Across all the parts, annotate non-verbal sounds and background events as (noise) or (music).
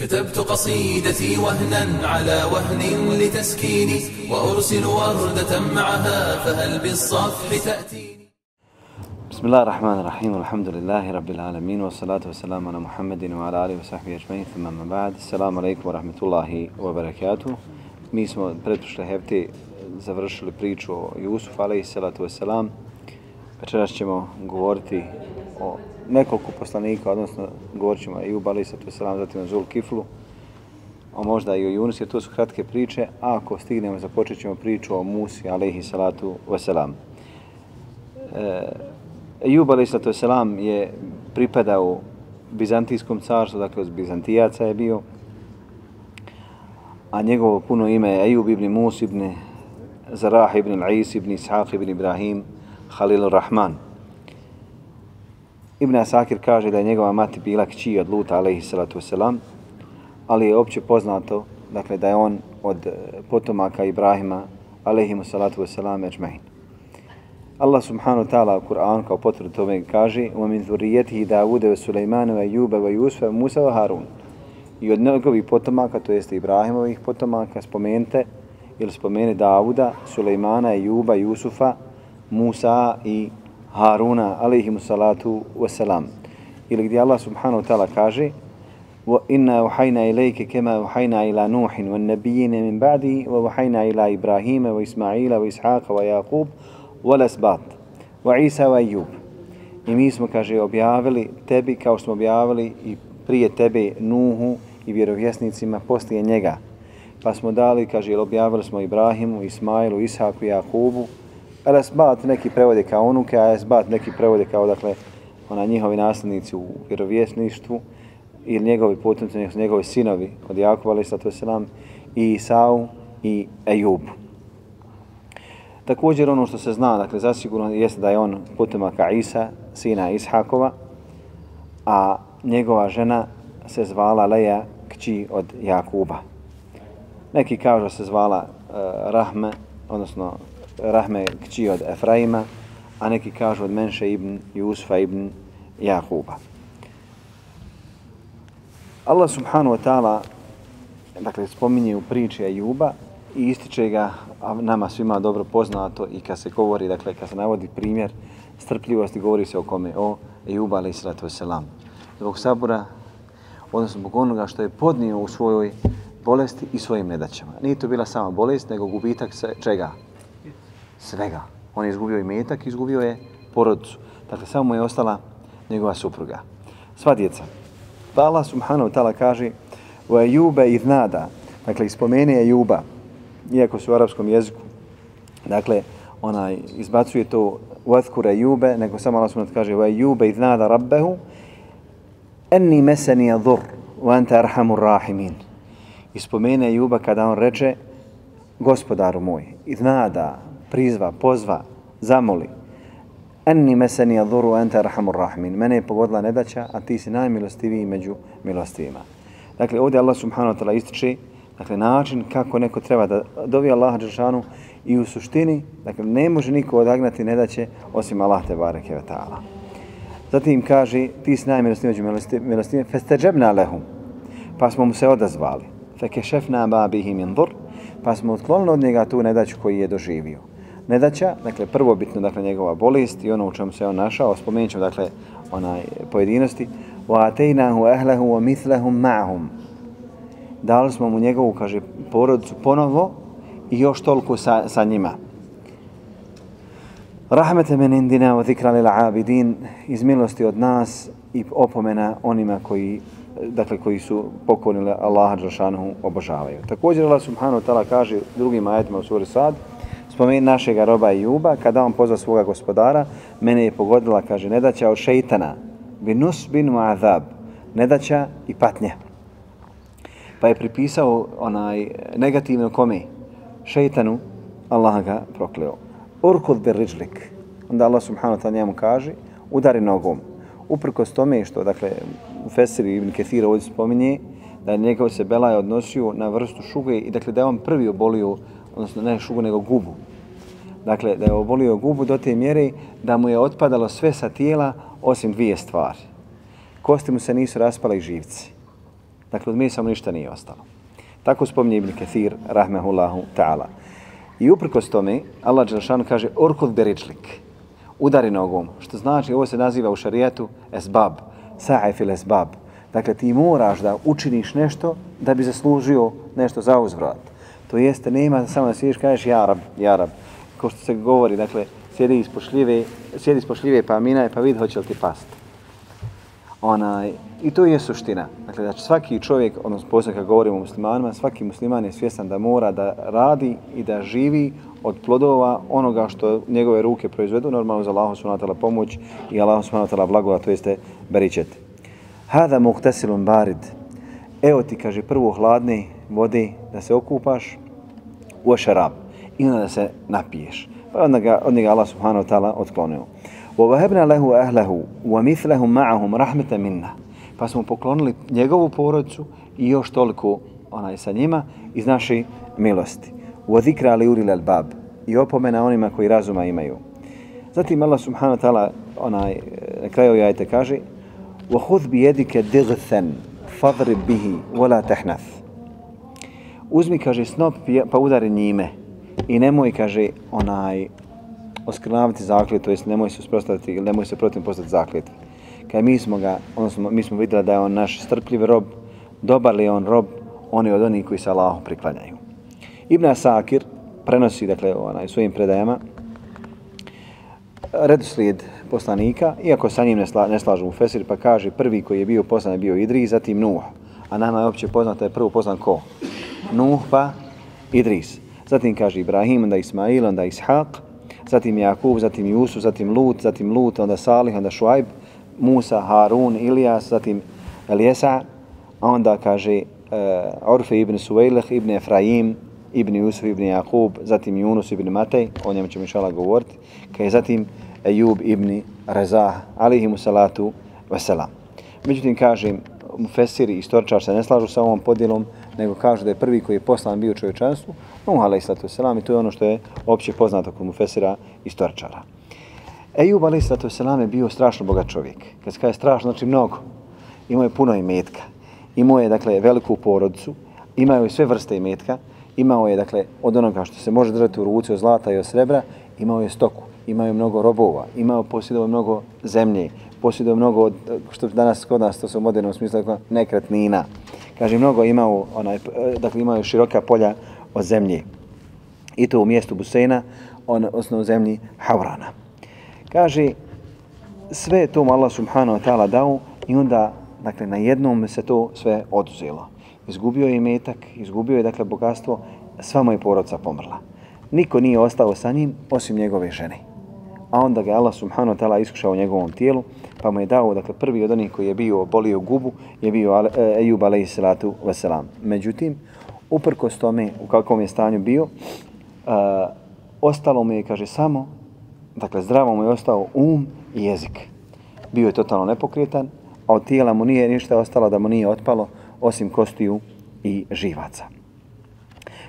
كتبت قصيدتي وهنا على وهن لتسكيني وأرسل وردة معها فهل بالصفح تأتيني بسم الله الرحمن الرحيم والحمد لله رب العالمين والصلاة والسلام على محمد وعلى آله وصحبه أجمعين ثم ما بعد السلام عليكم ورحمة الله وبركاته Mi smo pretprošle hefte završili priču o Jusufu, alaihi salatu wasalam. Večeras ćemo govoriti o nekoliko poslanika, odnosno govorit ćemo i u Balisa, tu wasalam, zatim Zul Kiflu, a možda i o Yunus, jer to su kratke priče, a ako stignemo započet ćemo priču o Musi, alaihi salatu wasalam. Ejub, alaihi salatu wasalam, je pripadao Bizantijskom carstvu, dakle od Bizantijaca je bio, a njegovo puno ime je Ejub ibn Mus ibn Zarah ibn Al-Is ibn Ishaq ibn Ibrahim Khalil Rahman. Ibn Asakir kaže da je njegova mati bila kći od Luta alaihi salatu wasalam, ali je opće poznato dakle, da je on od potomaka Ibrahima alaihi salatu wasalam ečmehin. Allah subhanahu ta'ala u Kur'an kao potvrdu tome kaže وَمِنْ ذُرِيَتِهِ دَاوُدَ وَسُلَيْمَانَ وَيُوبَ وَيُوسْفَ وَمُوسَ وَهَارُونَ i od njegovih potomaka, to jeste Ibrahimovih potomaka, spomenite ili spomene Davuda, Sulejmana, Juba, Jusufa, Musa i Haruna, alaihimu salatu wasalam. Ili gdje Allah subhanahu wa ta'ala kaže وَإِنَّا وَحَيْنَا إِلَيْكَ كَمَا وَحَيْنَا إِلَى نُوحٍ وَالنَّبِيِّينَ مِنْ بَعْدِهِ وَوَحَيْنَا إِلَى إِبْرَاهِيمَ وَإِسْمَعِيلَ وَإِسْحَاقَ وَيَعْقُوبَ وَلَسْبَاطِ وَعِيسَى وَأَيُّوبَ I mi smo, kaže, objavili tebi kao smo objavili i prije tebe Nuhu i vjerovjesnicima poslije njega. Pa smo dali, kaže, objavili smo Ibrahimu, Ismailu, Ishaku i Jakubu. Esbat neki prevode kao unuke, a Esbat neki prevode kao, dakle, ona njihovi nasljednici u vjerovjesništvu ili njegovi potomci, njegovi sinovi od Jakuba, ali sato se nam, i Isau i Ejub. Također ono što se zna, dakle, zasigurno jeste da je on potomaka Isa, sina Ishakova, a njegova žena se zvala Leja, kći od Jakuba. Neki kažu se zvala uh, Rahme, odnosno Rahme kći od Efraima, a neki kažu od Menše ibn Jusfa ibn Jakuba. Allah subhanahu wa ta'ala dakle, spominje u priči Ajuba i ističe ga, a nama svima dobro poznato i kad se govori, dakle, kad se navodi primjer strpljivosti, govori se o kome? O Ajuba, alaih sallatu wasalam. Zbog sabura odnosno zbog onoga što je podnio u svojoj bolesti i svojim nedaćama. Nije to bila sama bolest, nego gubitak se, čega? Svega. On je izgubio i metak, izgubio je porodcu. Dakle, samo mu je ostala njegova supruga. Sva djeca. Pa Allah subhanahu wa ta'ala kaže وَيُوبَ Ejube iznada, dakle, ispomene Juba, iako su u arapskom jeziku, dakle, ona izbacuje to وَذْكُرَ jube, nego samo Allah subhanahu wa ta'ala kaže وَيُوبَ Ejube iznada rabbehu, enni meseni dhur wa anta arhamur rahimin. Ispomene Juba kada on reče gospodaru moj, iznada, prizva, pozva, zamoli. Enni meseni dhur ente anta arhamur rahimin. Mene je pogodila nedaća, a ti si najmilostiviji među milostivima. Dakle, ovdje Allah subhanahu wa ta'ala ističe dakle, način kako neko treba da dovi Allaha Đeršanu i u suštini, dakle, ne može niko odagnati nedaće osim Allah te bareke ve ta'ala. Zatim kaže, ti si najmilostiviji među milostivima, festeđebna lehum, pa smo mu se odazvali. Fekešefna ba bihim dhur, pa smo otklonili od njega tu nedaću koji je doživio. Nedaća, dakle, prvobitno dakle, njegova bolest i ono u čemu se on našao, spomenut ćemo, dakle, onaj pojedinosti, wa أَهْلَهُ وَمِثْلَهُمْ wa ma'hum. Dali smo mu njegovu, kaže, porodicu ponovo i još toliko sa, sa njima. Rahmete men indina wa zikra lil abidin iz milosti od nas i opomena onima koji dakle koji su pokorili Allaha džalaluhu obožavaju. Također Allah subhanahu wa taala kaže drugim ajetima u suri Sad spomeni našega roba Juba kada on pozva svoga gospodara mene je pogodila kaže nedaća od šejtana binus bin muadab, nedaća i patnja. Pa je pripisao onaj e, negativno kome šejtanu Allah ga prokleo urkud bir riđlik. Onda Allah subhanahu wa ta'ala njemu kaže, udari nogom. Uprkos tome što, dakle, u Fesiri ibn Kethira ovdje spominje, da je njegov se Belaj odnosio na vrstu šuge i dakle da je on prvi obolio, odnosno ne šugu, nego gubu. Dakle, da je obolio gubu do te mjere da mu je otpadalo sve sa tijela osim dvije stvari. Kosti mu se nisu raspala i živci. Dakle, od mesa mu ništa nije ostalo. Tako spominje Ibn Kathir, rahmehullahu ta'ala. I uprkos tome, Allah Đelšanu kaže, orkut beričlik, udari nogom, što znači, ovo se naziva u šarijetu esbab, sa'ifil esbab. Dakle, ti moraš da učiniš nešto da bi zaslužio nešto za uzvrat. To jeste, nema samo da sjediš, kažeš, ja rab, ja rab. Ko što se govori, dakle, sjedi ispod šljive, sjedi ispod šljive pa minaj, pa vidi hoće li ti past. Onaj, I to je suština. Dakle, znači svaki čovjek, odnosno posebno kad govorimo o muslimanima, svaki musliman je svjestan da mora da radi i da živi od plodova onoga što njegove ruke proizvedu, normalno za Allahom subhanahu pomoć i Allahom subhanahu blagova, to jeste beričet. Hada muhtasilun barid. Evo ti, kaže, prvo hladni vode da se okupaš u šarab i onda da se napiješ. Pa onda ga, od njega Allah subhanahu wa ta'ala otklonio. وَوَهَبْنَا لَهُ أَهْلَهُ وَمِثْلَهُمْ مَعَهُمْ رَحْمَةً مِنَّا Pa smo poklonili njegovu porodicu i još toliko onaj sa njima iz naše milosti. وَذِكْرَ لِيُرِلَ الْبَابِ I opomena onima koji razuma imaju. Zatim Allah subhanahu wa ta'ala onaj, na kraju jajte kaže وَهُذْ بِيَدِكَ دِغْثًا فَضْرِبْ بِهِ وَلَا تَحْنَث Uzmi, kaže, snop pa udari njime i nemoj, kaže, onaj, oskrnaviti zaklet, to jest nemoj se usprostaviti ili nemoj se protiv postati zakljet. Kaj mi smo ga, odnosno mi smo vidjeli da je on naš strpljiv rob, dobar li on rob, on je od onih koji se Allahom priklanjaju. Ibn Asakir prenosi, dakle, onaj, svojim predajama, redoslijed poslanika, iako sa njim ne, sla, ne slažu u Fesir, pa kaže prvi koji je bio poslan je bio Idris, zatim Nuh. A nama je opće poznato je prvo poslan ko? Nuh pa Idris. Zatim kaže Ibrahim, onda Ismail, onda Ishaq, zatim Jakub, zatim Jusuf, zatim Lut, zatim Lut, onda Salih, onda Šuajb, Musa, Harun, Ilijas, zatim Eliesa, a onda kaže uh, Orfe ibn Suvejleh, ibn Efraim, ibn Jusuf, ibn Jakub, zatim Yunus ibn Matej, o njemu ćemo inšala govoriti, kaj zatim Ejub ibn Rezah, alihimu salatu veselam. Međutim, kažem, Fesiri i Storčar se ne slažu sa ovom podjelom, nego kažu da je prvi koji je poslan bio čovječanstvu, Nuh alaih sallatu wasalam, i to je ono što je opće poznato kod Mufesira i Storčara. Ejub alaih sallatu wasalam je bio strašno bogat čovjek. Kad se kaže strašno, znači mnogo. Imao je puno imetka. Imao je, dakle, veliku porodicu. Imao je sve vrste imetka. Imao je, dakle, od onoga što se može držati u ruci od zlata i od srebra, imao je stoku. Imao je mnogo robova. Imao posjedovao mnogo zemlje. Posjedovao mnogo, što danas kod nas, to se u modernom smislu, nekretnina. Kaže, mnogo imao, onaj, dakle, imao je široka polja od zemlje. I to u mjestu Busejna, on, osno u zemlji Havrana. Kaže, sve je to Allah subhanahu wa ta'ala dao i onda, dakle, na jednom se to sve oduzelo. Izgubio je metak, izgubio je, dakle, bogatstvo, sva moja je porodca pomrla. Niko nije ostao sa njim, osim njegove žene. A onda ga Allah subhanahu wa ta'ala iskušao u njegovom tijelu, pa mu je dao, dakle, prvi od onih koji je bio bolio gubu, je bio e, Ejub alaih salatu wasalam. Međutim, uprkos tome u kakvom je stanju bio, a, ostalo mu je, kaže, samo, dakle, zdravo mu je ostao um i jezik. Bio je totalno nepokretan, a od tijela mu nije ništa ostalo da mu nije otpalo, osim kostiju i živaca.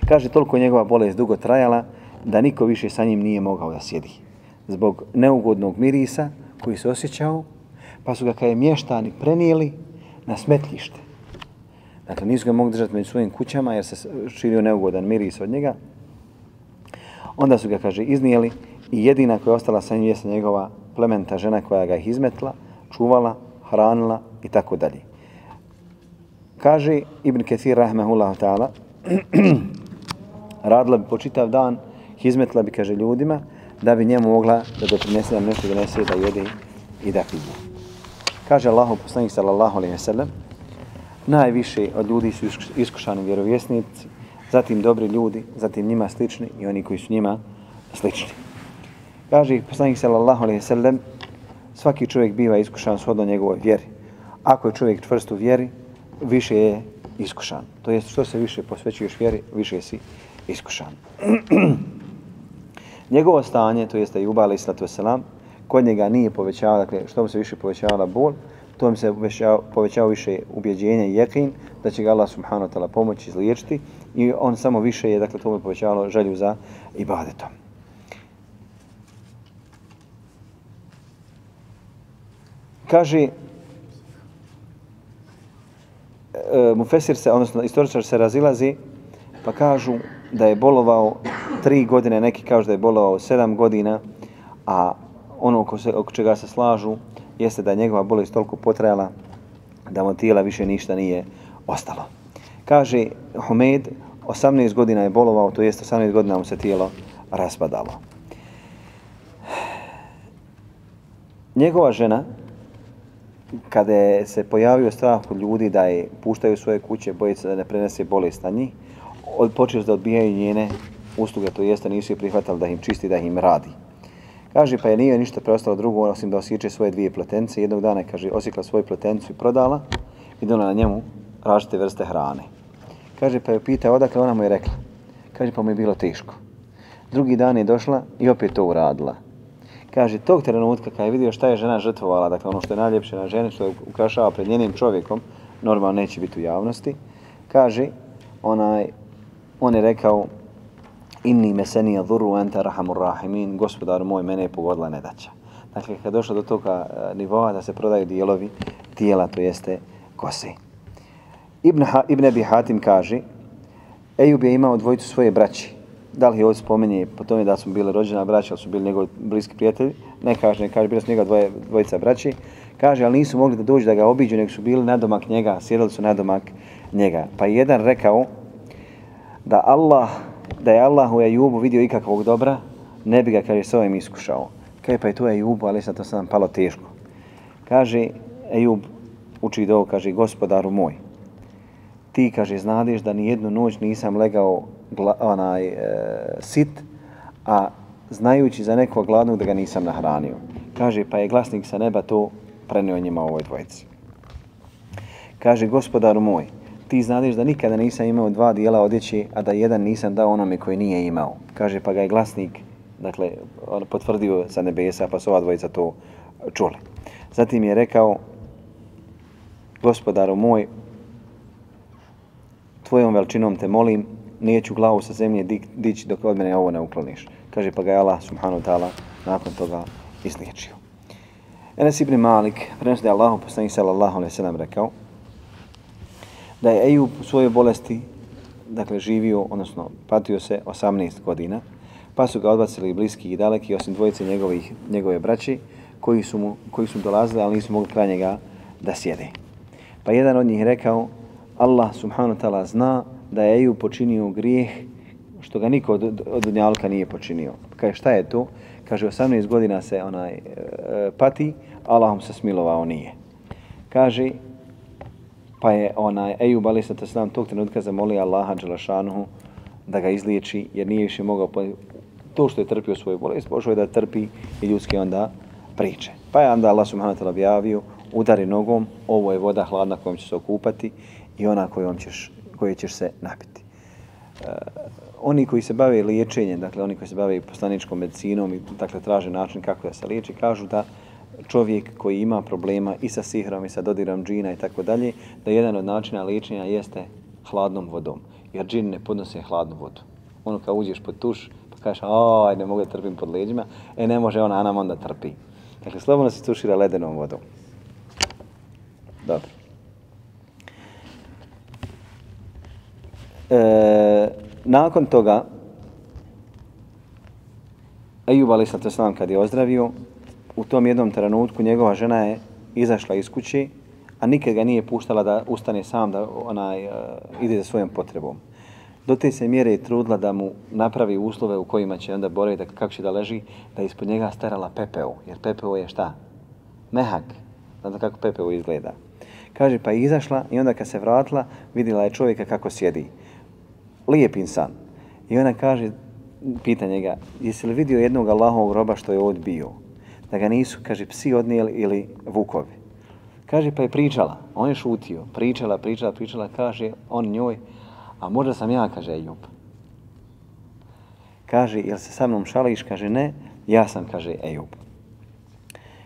Kaže, toliko njegova bolest dugo trajala, da niko više sa njim nije mogao da sjedi. Zbog neugodnog mirisa koji se osjećao, pa su ga kada je mještani prenijeli na smetlište. Dakle, nisu ga mogli držati među svojim kućama jer se širio neugodan miris od njega. Onda su ga, kaže, iznijeli i jedina koja je ostala sa njim jeste njegova plementa žena koja ga ih izmetla, čuvala, hranila i tako dalje. Kaže Ibn Kathir, rahmehullahu ta'ala, (clears throat) radila bi počitav dan, izmetla bi, kaže, ljudima, da bi njemu mogla da doprinese nam nešto donese da jede i da pije. Kaže Allahu poslanik sallallahu alejhi ve sellem: Najviše od ljudi su iskušani vjerovjesnici, zatim dobri ljudi, zatim njima slični i oni koji su njima slični. Kaže poslanik sallallahu alejhi ve sellem: Svaki čovjek biva iskušan shodno njegovoj vjeri. Ako je čovjek čvrst u vjeri, više je iskušan. To jest što se više posvećuješ vjeri, više si iskušan. (clears throat) Njegovo stanje, to jeste Juba alaih sallatu wasalam, kod njega nije povećava, dakle, što mu se više povećavala bol, to mu se povećava više ubjeđenje i jekin, da će ga Allah subhanahu wa ta'ala pomoći izliječiti i on samo više je, dakle, to mu je povećavalo želju za ibadetom. Kaže, e, Mufesir se, odnosno istoričar se razilazi, pa kažu da je bolovao tri godine, neki kažu da je bolovao sedam godina, a ono oko, se, oko čega se slažu jeste da je njegova bolest toliko potrajala da mu tijela više ništa nije ostalo. Kaže Humed, 18 godina je bolovao, to jest 18 godina mu se tijelo raspadalo. Njegova žena, kada je se pojavio strah kod ljudi da je puštaju svoje kuće, boje se da ne prenese bolest na njih, počeo da odbijaju njene usluge, to jeste nisu je prihvatali da im čisti, da im radi. Kaže, pa je nije ništa preostalo drugo, osim da osjeće svoje dvije pletence. Jednog dana, kaže, osjekla svoju pletencu i prodala i donala na njemu različite vrste hrane. Kaže, pa je pita odakle, ona mu je rekla. Kaže, pa mu je bilo teško. Drugi dan je došla i opet to uradila. Kaže, tog trenutka kada je vidio šta je žena žrtvovala, dakle ono što je najljepše na ženi, što je ukrašava pred njenim čovjekom, normalno neće biti u javnosti, kaže, onaj, on je rekao, inni mesenija dhuru ente rahamur rahimin, gospodar moj, mene je pogodila nedaća. Dakle, kada je došlo do toga eh, nivoa da se prodaju dijelovi tijela, to jeste kose. Ibn, ha, Ibn Abi Hatim kaže, Ejub je imao dvojicu svoje braći. Da li je ovdje spomenje po tome da su bili rođena braća, ali su bili njegovi bliski prijatelji? Ne kaže, ne kaže, bili su njega dvoje, dvojica braći. Kaže, ali nisu mogli da dođu da ga obiđu, nego su bili nadomak njega, sjedali su nadomak njega. Pa jedan rekao da Allah da je Allah u Ejubu vidio ikakvog dobra, ne bi ga, kaže, s ovim iskušao. Kaže, pa je to Ejubu, ali sad to sam palo teško. Kaže, Ejub uči do kaže, gospodaru moj, ti, kaže, znadeš da ni jednu noć nisam legao gla, onaj, e, sit, a znajući za nekog gladnog da ga nisam nahranio. Kaže, pa je glasnik sa neba to prenio njima ovoj dvojici. Kaže, gospodaru moj, ti znadeš da nikada nisam imao dva dijela odjeći, a da jedan nisam dao onome koji nije imao. Kaže, pa ga je glasnik, dakle, on potvrdio sa nebesa, pa su ova dvojica to čuli. Zatim je rekao, gospodaru moj, tvojom veličinom te molim, neću glavu sa zemlje dići dok od mene ovo ne ukloniš. Kaže, pa ga je Allah, subhanahu ta'ala, nakon toga izliječio. Enes ibn Malik, prenosi da je Allah, poslanih sallallahu alaihi sallam, rekao, da je Ejub u svojoj bolesti dakle, živio, odnosno patio se 18 godina, pa su ga odbacili bliski i daleki, osim dvojice njegovih, njegove braći, koji su, mu, koji su dolazili, ali nisu mogli kraj njega da sjede. Pa jedan od njih rekao, Allah subhanahu ta'ala zna da je Ejub počinio grijeh što ga niko od, od Dunjalka nije počinio. Kaže, šta je to? Kaže, 18 godina se onaj e, e, pati, Allahom se smilovao nije. Kaže, pa je onaj Ejub Ali sa Teslam tog trenutka zamolio Allaha Đelašanuhu da ga izliječi jer nije više mogao to što je trpio svoju bolest, pošao je da trpi i ljudski onda priče. Pa je onda Allah subhanahu ta'la objavio udari nogom, ovo je voda hladna kojom će se okupati i ona kojom ćeš, koje ćeš se napiti. E, oni koji se bave liječenjem, dakle oni koji se bave poslaničkom medicinom i dakle traže način kako da se liječi, kažu da čovjek koji ima problema i sa sihrom i sa dodirom džina i tako dalje, da jedan od načina liječenja jeste hladnom vodom. Jer džin ne podnose hladnu vodu. Ono kao uđeš pod tuš, pa kažeš, aj, ne mogu da trpim pod leđima, e ne može ona, nam onda trpi. Dakle, slobodno se tušira ledenom vodom. Dobro. E, nakon toga, Ejub Ali Satoslav kad je ozdravio, u tom jednom trenutku njegova žena je izašla iz kući, a nikad ga nije puštala da ustane sam, da ona uh, e, ide za svojom potrebom. Do te se mjere je trudila da mu napravi uslove u kojima će onda boraviti, da kako će da leži, da ispod njega starala pepeo. Jer pepeo je šta? Mehak. Znate kako pepeo izgleda. Kaže, pa je izašla i onda kad se vratila, vidjela je čovjeka kako sjedi. Lijep insan. I ona kaže, pita njega, jesi li vidio jednog Allahovog roba što je ovdje bio? Da ga nisu, kaže, psi odnijeli ili vukovi. Kaže, pa je pričala, on je šutio, pričala, pričala, pričala, kaže on njoj, a možda sam ja, kaže Ejub. Kaže, jel se sa mnom šališ? Kaže, ne, ja sam, kaže Ejub.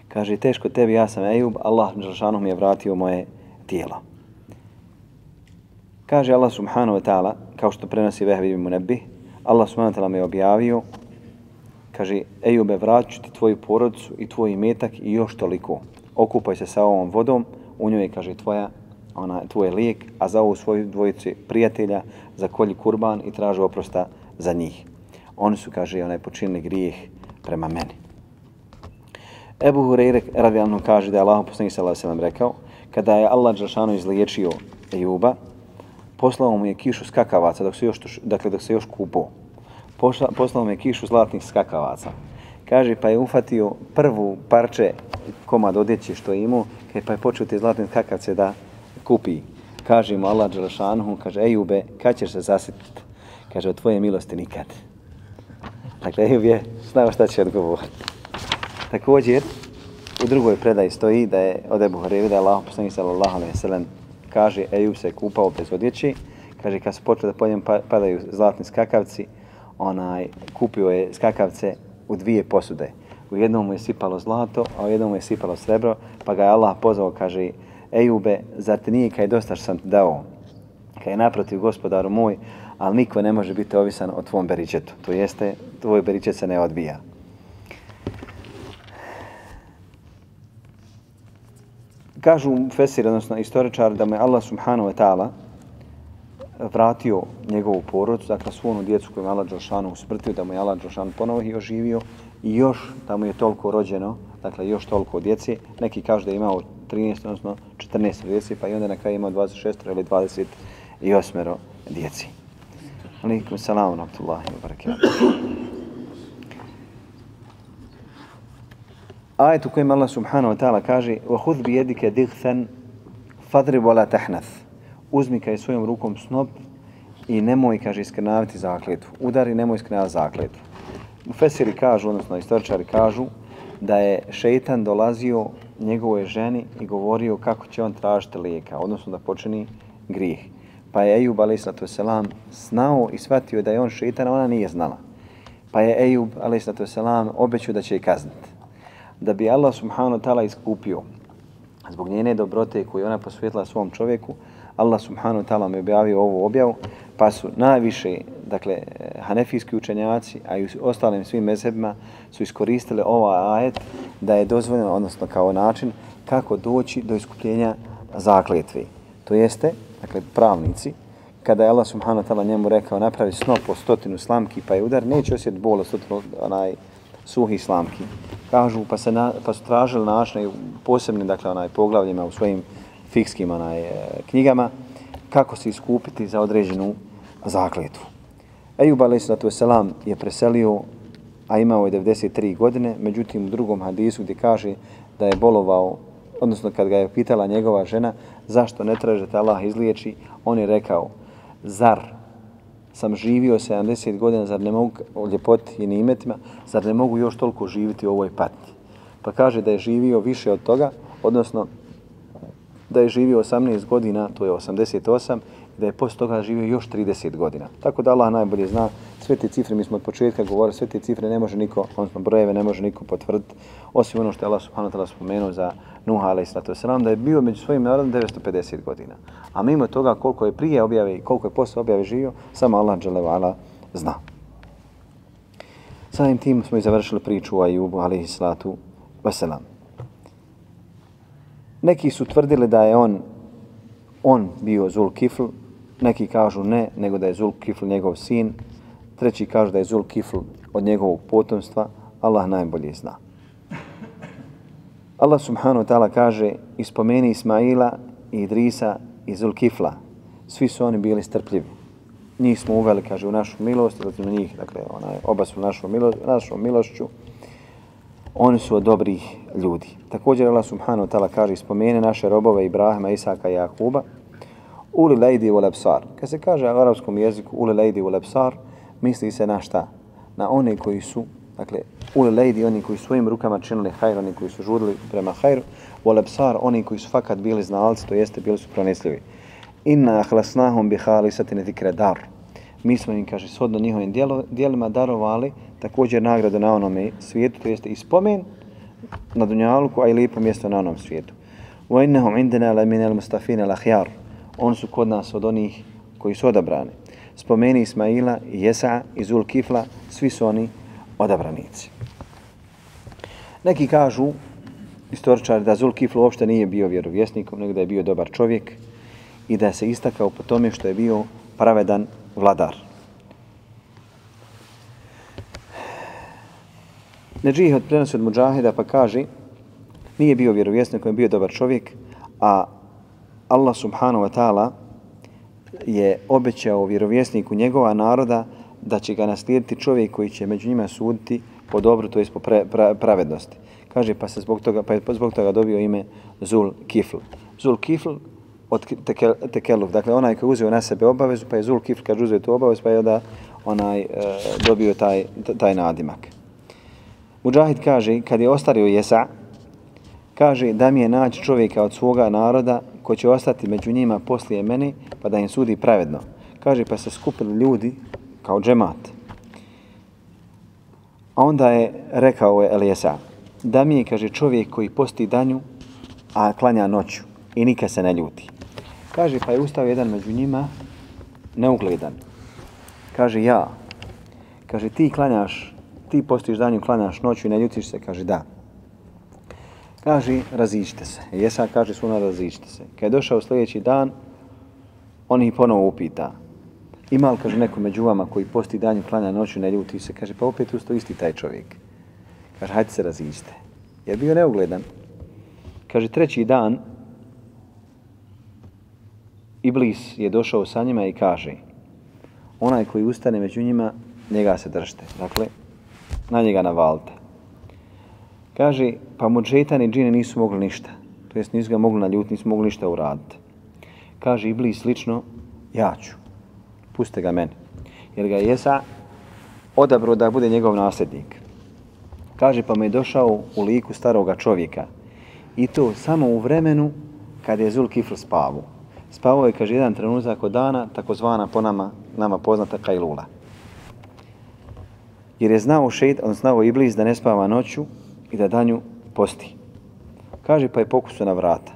Kaže, teško tebi, ja sam Ejub, Allah Đelšanu mi je vratio moje tijelo. Kaže Allah subhanahu wa ta'ala, kao što prenosi Vehvi mu nebi, Allah subhanahu wa ta'ala me objavio kaže, Ejube, vraću ti tvoju porodicu i tvoj imetak i još toliko. Okupaj se sa ovom vodom, u njoj je, kaže, tvoja ona, tvoj lijek, a za ovu svoju dvojicu prijatelja za kolji kurban i traži oprosta za njih. Oni su, kaže, onaj počinili grijeh prema meni. Ebu Hureyre radijalno kaže da je Allah poslanik sallallahu alejhi rekao kada je Allah dželešanu izliječio Ejuba poslao mu je kišu skakavaca dok se još dakle dok se još kupo. Poslao me kišu zlatnih skakavaca. Kaže pa je ufatio prvu parče komad odjeće što je imao, e, pa je počeo te zlatne skakavce da kupi. Kaže mu Allah Đelešanuhu, kaže Ejube, kad ćeš se zasititi? Kaže, od tvoje milosti nikad. Dakle, Ejub je znao šta će odgovoriti. Također, u drugoj predaji stoji da je od Ebu Hrevi, da je Allah poslanik sallallahu alaihi sallam kaže Ejub se kupao bez odjeći, kaže kad su počeli da po njem pa- padaju zlatni skakavci, onaj, kupio je skakavce u dvije posude. U jednom mu je sipalo zlato, a u jednom mu je sipalo srebro, pa ga je Allah pozvao, kaže Ejube, zar ti nije kaj dosta što sam ti dao? Kaj je naprotiv gospodaru moj, ali niko ne može biti ovisan o tvom beričetu. To jeste, tvoj beričet se ne odbija. Kažu Fesir, odnosno istoričar, da me Allah subhanahu wa ta'ala vratio njegovu porodcu, dakle svu onu djecu koju je Allah Đelšanu usmrtio, da mu je Allah Đelšanu ponovo i oživio i još da mu je toliko rođeno, dakle još toliko djeci. Neki kažu da je imao 13, odnosno 14 djeci, pa i onda na kraju imao 26 ili 28 djeci. Alikum salam wa rahmatullahi wa barakatuh. Ajet u kojem Allah subhanahu wa ta'ala kaže وَهُذْ بِيَدِكَ دِغْثًا فَضْرِبْ وَلَا تَحْنَث Uzmi kaj svojom rukom snop i nemoj, kaže, iskrnaviti zakletvu. Udari, nemoj iskrnaviti zakletvu. U Fesiri kažu, odnosno istoričari kažu, da je šeitan dolazio njegovoj ženi i govorio kako će on tražiti lijeka, odnosno da počini grijeh. Pa je Ejub, alaihissalatu selam, znao i shvatio da je on šeitan, a ona nije znala. Pa je Ejub, alaihissalatu selam, obećao da će je kazniti da bi Allah subhanahu ta'ala iskupio zbog njene dobrote koju ona posvjetila svom čovjeku, Allah subhanahu wa ta'ala mi objavio ovu objavu, pa su najviše, dakle, hanefijski učenjaci, a i u ostalim svim mezhebima su iskoristili ovaj ajet da je dozvoljeno, odnosno kao način, kako doći do iskupljenja zakletve. To jeste, dakle, pravnici, kada je Allah subhanahu wa ta'ala njemu rekao napravi snop po stotinu slamki pa je udar, neće osjeti bol od stotinu onaj, suhi slamki kažu, pa, se na, pa su tražili načine posebne, dakle, onaj, poglavljima u svojim fikskim onaj, e, knjigama, kako se iskupiti za određenu zakletvu. Ejub a.s. je preselio, a imao je 93 godine, međutim u drugom hadisu gdje kaže da je bolovao, odnosno kad ga je pitala njegova žena zašto ne tražete Allah izliječi, on je rekao, zar sam živio 70 godina, zar ne mogu o ljepoti i nimetima, zar ne mogu još toliko živiti u ovoj patnji. Pa kaže da je živio više od toga, odnosno da je živio 18 godina, to je 88, da je posle toga živio još 30 godina. Tako da Allah najbolje zna sve te cifre, mi smo od početka govorili, sve te cifre ne može niko, odnosno brojeve ne može niko potvrditi, osim ono što je Allah subhanahu ta'ala spomenuo za Nuha alaih sallatu wasalam, da je bio među svojim narodom 950 godina. A mimo toga koliko je prije objave i koliko je posle objave živio, samo Allah dželevala zna. Samim tim smo i završili priču o Ajubu alaih sallatu wasalam. Neki su tvrdili da je on on bio Zulkifl, neki kažu ne, nego da je Zulkifl njegov sin, treći kažu da je Zulkifl od njegovog potomstva, Allah najbolje zna. Allah subhanahu wa ta'ala kaže ispomeni Ismaila i Idrisa i Zulkifla. Svi su oni bili strpljivi. Njih smo uveli, kaže, u našu milost, zatim njih, dakle, onaj, oba su našu, milo, našu milošću. Oni su od dobrih ljudi. Također Allah subhanahu wa ta'ala kaže spomene naše robove Ibrahima, Isaka i Jakuba. Uli lejdi u lepsar. Kad se kaže u arapskom jeziku uli lejdi u lepsar, misli se na šta? Na one koji su dakle, uli lejdi, oni koji svojim rukama činili hajr, oni koji su žudili prema hajru, u lepsar, oni koji su fakat bili znalci, to jeste, bili su pronesljivi. Inna ahlasnahum bi hali satine zikre dar. Mi smo im, kaže, shodno njihovim dijelima darovali također nagradu na onome svijetu, to jeste i spomen na Dunjaluku, a i lijepo mjesto na onom svijetu. Wa innahum لَمِنَ la minel mustafine. On su kod nas od onih koji su odabrani. Spomeni Ismaila, Jesa i Zul Kifla, svi su oni odabranici. Neki kažu, istoričari, da Zulkifl uopšte nije bio vjerovjesnikom, nego da je bio dobar čovjek i da se istakao po tome što je bio pravedan vladar. Neđih od prenosi od Mujahida pa kaže nije bio vjerovjesnik, on je bio dobar čovjek, a Allah subhanahu wa ta'ala je obećao vjerovjesniku njegova naroda da će ga naslijediti čovjek koji će među njima suditi po dobru, to je po pre, pra, pravednosti. Kaže, pa se zbog toga, pa je zbog toga dobio ime Zul Kifl. Zul Kifl od tekel, Tekeluf, dakle onaj koji uzeo na sebe obavezu, pa je Zul Kifl kad uzeo tu obavezu, pa je onda onaj e, dobio taj, taj nadimak. Mujahid kaže, kad je ostario Jesa, kaže da mi je naći čovjeka od svoga naroda ko će ostati među njima poslije mene, pa da im sudi pravedno. Kaže, pa se skupili ljudi kao džemat. A onda je rekao je Eliesa, da mi je, kaže, čovjek koji posti danju, a klanja noću i nikad se ne ljuti. Kaže, pa je ustao jedan među njima, neugledan. Kaže, ja. Kaže, ti klanjaš, ti postiš danju, klanjaš noću i ne ljutiš se. Kaže, da. Kaže, razičite se. E, Jesa kaže, suna, razičite se. Kad je došao sljedeći dan, on ih ponovo upita. Ima li, kaže, neko među vama koji posti danju, klanja noću, ne ljuti se? Kaže, pa opet usto isti taj čovjek. Kaže, hajde se razičite. Je bio neugledan. Kaže, treći dan, Iblis je došao sa njima i kaže, onaj koji ustane među njima, njega se držite. Dakle, na njega navalite. Kaže, pa muđetan i džine nisu mogli ništa. To jest nisu ga mogli naljutiti, nisu mogli ništa uraditi. Kaže Iblis slično, ja ću. Puste ga meni. Jer ga Jesa odabro da bude njegov nasljednik. Kaže, pa me je došao u liku staroga čovjeka. I to samo u vremenu kad je Zul Kifl spavu. Spavao je, kaže, jedan trenutak od dana, takozvana po nama, nama poznata Kajlula. Jer je znao šeit, on znao Iblis da ne spava noću, i da danju posti. Kaže, pa je pokusu na vrata.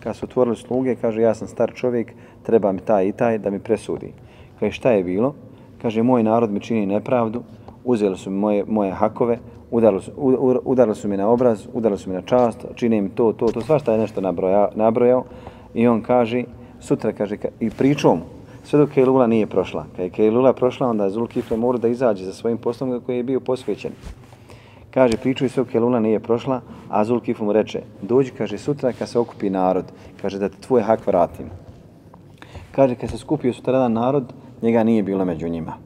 Kad su otvorili sluge, kaže, ja sam star čovjek, treba mi taj i taj da mi presudi. Kaže, šta je bilo? Kaže, moj narod mi čini nepravdu, uzeli su mi moje, moje hakove, udarili su, udarili su mi na obraz, udarili su mi na čast, čini mi to, to, to, svašta je nešto nabrojao, nabrojao. I on kaže, sutra, kaže, i pričao mu, sve dok Kejlula nije prošla. Kad je Kejlula prošla, onda je Zulkifle mora da izađe za svojim poslom koji je bio posvećen. Kaže, pričaju sve dok Kelula nije prošla, a Zulkifle mu reče, dođi, kaže, sutra kad se okupi narod, kaže, da te tvoj hak vratim. Kaže, kad se skupio sutradan narod, njega nije bilo među njima.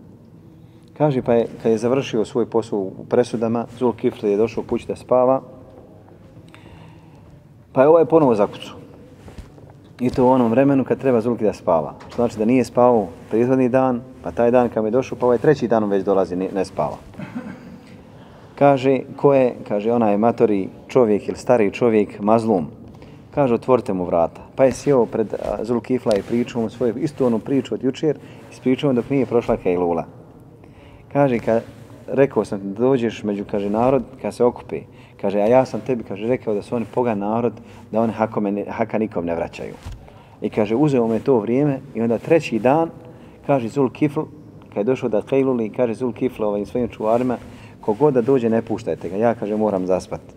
Kaže, pa je, kad je završio svoj posao u presudama, Zulkifle je došao kući da spava, pa je ovaj ponovo zakucu. I to u onom vremenu kad treba Zulki da spava. Što znači da nije spavao prethodni dan, pa taj dan kad mi je došao, pa ovaj treći dan već dolazi, ne spava. Kaže, ko je, kaže, onaj matori čovjek ili stari čovjek, mazlum. Kaže, otvorite mu vrata. Pa je sjeo pred Zulkifla i pričao mu svoju istu onu priču od jučer, ispričao dok nije prošla Kejlula. Kaže, kad rekao sam da dođeš među, kaže, narod, kad se okupi, Kaže, a ja sam tebi, kaže, rekao da su oni pogan narod, da oni hakome, haka nikom ne vraćaju. I kaže, uzeo me to vrijeme i onda treći dan, kaže Zul Kifl, kad je došao da Kejluli, kaže Zul Kifl ovim svojim čuvarima, kogod da dođe ne puštajte ga, ja kaže moram zaspati.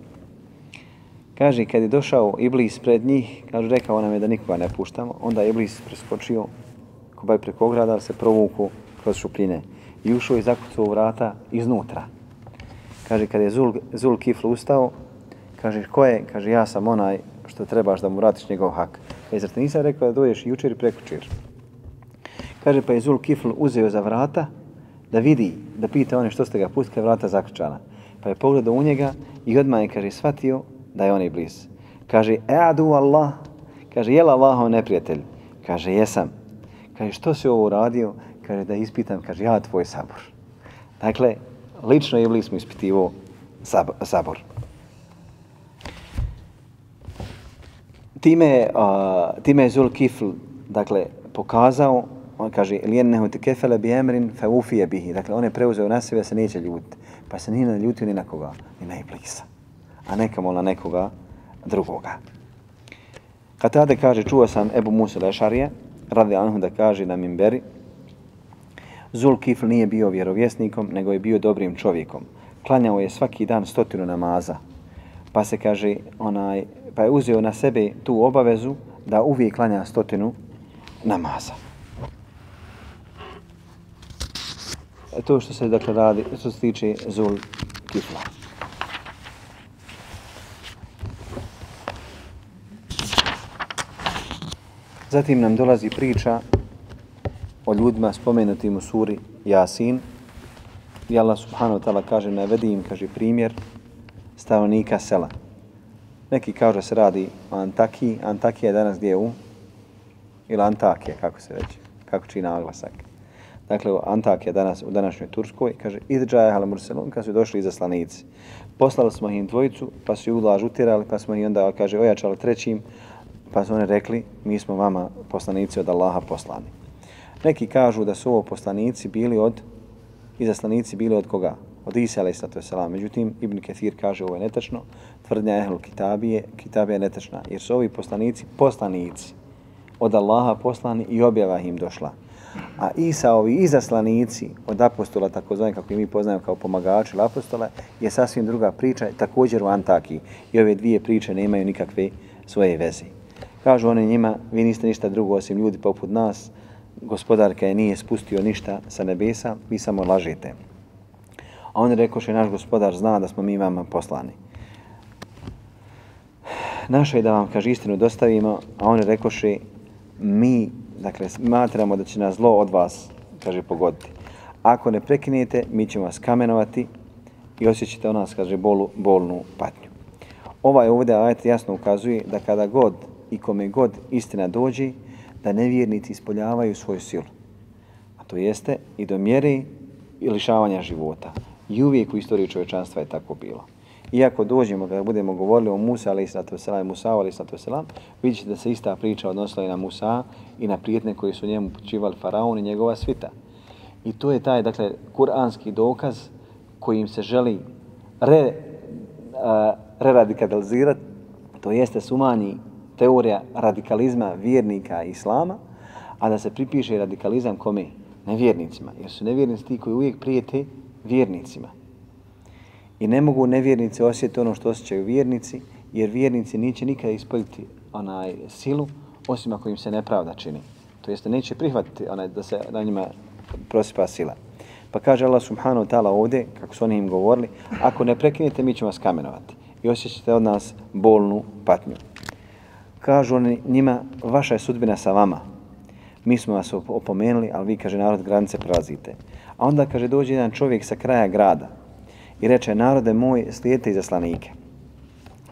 Kaže, kad je došao Iblis pred njih, kaže, rekao nam je da nikoga ne puštamo, onda je Iblis preskočio, kobaj preko ograda, se provuku kroz šupljine i ušao i zakucao vrata iznutra. Kaže, kad je Zul, Zul Kifl ustao, kaže, ko je? Kaže, ja sam onaj što trebaš da mu vratiš njegov hak. Kaže, zar ti nisam rekao da dođeš jučer i prekučer? Kaže, pa je Zul Kifl uzeo za vrata, da vidi, da pita one što ste ga pustili, vrata zaključana. Pa je pogledao u njega i odmah je, kaže, shvatio da je on i bliz. Kaže, eadu Allah, kaže, jel Allaho neprijatelj? Kaže, jesam. Kaže, što si ovo uradio? Kaže, da ispitam, kaže, ja tvoj sabor. Dakle, lično je smo mu ispitivo sabor. Time, uh, time je Zul Kifl, dakle, pokazao on kaže lijennehu te kefele bi emrin fa ufije bihi. Dakle, on je preuzeo na sebe, se neće ljutiti. Pa se nije naljutio ni na koga, ni na iblisa. A nekamo na nekoga drugoga. Katade kaže, čuo sam Ebu Musa Lešarije, radi Anhu da kaže na Mimberi, Zulkif nije bio vjerovjesnikom, nego je bio dobrim čovjekom. Klanjao je svaki dan stotinu namaza. Pa se kaže, onaj, pa je uzeo na sebe tu obavezu da uvijek klanja stotinu namaza. E to što se dakle radi, što se tiče Zul Kifla. Zatim nam dolazi priča o ljudima spomenutim u suri Jasin. I Allah subhanahu wa ta'ala kaže, navedi im, kaže, primjer stanovnika sela. Neki kaže se radi o Antakiji. Antakija je danas gdje je u? Ili Antakija, kako se reći? Kako čini naglasak? Dakle, Antakija danas u današnjoj Turskoj, kaže, idžaje hal murselun, kad su došli izaslanici. Poslali smo im dvojicu, pa su ju ulaž utirali, pa smo ih onda, kaže, ojačali trećim, pa su oni rekli, mi smo vama poslanici od Allaha poslani. Neki kažu da su ovo poslanici bili od, izaslanici bili od koga? Od Isa alaih sallatu wasalam. Međutim, Ibn Kathir kaže ovo je netačno, tvrdnja Ehlul Kitabije, Kitabija je netačna, jer su ovi poslanici poslanici od Allaha poslani i objava im došla. A Isa, ovi izaslanici od apostola, tako kako i mi poznajemo kao pomagači ili apostola, je sasvim druga priča, također u Antaki. I ove dvije priče nemaju nikakve svoje veze. Kažu oni njima, vi niste ništa drugo osim ljudi poput nas, gospodarka je nije spustio ništa sa nebesa, vi samo lažete. A oni rekoše, naš gospodar zna da smo mi vama poslani. Naše je da vam, kaže, istinu dostavimo, a oni rekoše, mi, dakle, smatramo da će nas zlo od vas, kaže, pogoditi. Ako ne prekinete, mi ćemo vas kamenovati i osjećate od nas, kaže, bolu, bolnu patnju. Ovaj ovdje ajet jasno ukazuje da kada god i kome god istina dođe, da nevjernici ispoljavaju svoju silu. A to jeste i do mjere i lišavanja života. I uvijek u istoriji čovječanstva je tako bilo. Iako dođemo, kada budemo govorili o Musa, ali islatu wasalam, Musa, ali islatu wasalam, vidjet da se ista priča odnosila i na Musa i na prijetne koji su njemu počivali faraon i njegova svita. I to je taj, dakle, kuranski dokaz kojim se želi re, a, re-radikalizirati, to jeste sumanji teorija radikalizma vjernika islama, a da se pripiše radikalizam kome? Nevjernicima. Jer su nevjernici ti koji uvijek prijete vjernicima. I ne mogu nevjernici osjetiti ono što osjećaju vjernici, jer vjernici neće nikada ispoljiti onaj silu, osim ako im se nepravda čini. To jeste, neće prihvatiti onaj, da se na njima prosipa sila. Pa kaže Allah subhanahu wa ta'ala ovdje, kako su oni im govorili, ako ne prekinete, mi ćemo vas kamenovati. I osjećate od nas bolnu patnju kažu oni njima, vaša je sudbina sa vama. Mi smo vas opomenuli, ali vi, kaže, narod, granice prelazite. A onda, kaže, dođe jedan čovjek sa kraja grada i reče, narode moj, slijete izaslanike.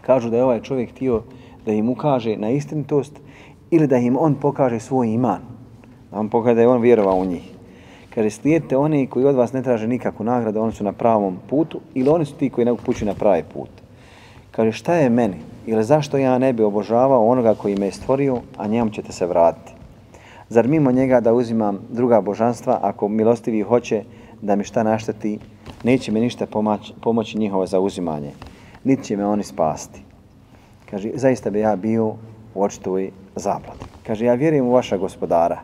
Kažu da je ovaj čovjek htio da im ukaže na istinitost ili da im on pokaže svoj iman. Da on pokaže da je on vjerovao u njih. Kaže, slijedite oni koji od vas ne traže nikakvu nagradu, oni su na pravom putu ili oni su ti koji ne upućuju na pravi put. Kaže, šta je meni? Ili zašto ja ne bi obožavao onoga koji me je stvorio, a njemu ćete se vratiti? Zar mimo njega da uzimam druga božanstva, ako milostivi hoće da mi šta našteti, neće mi ništa pomoći, pomoći njihovo zauzimanje, niti će me oni spasti. Kaže, zaista bi ja bio u očitoj zabladi. Kaže, ja vjerujem u vaša gospodara.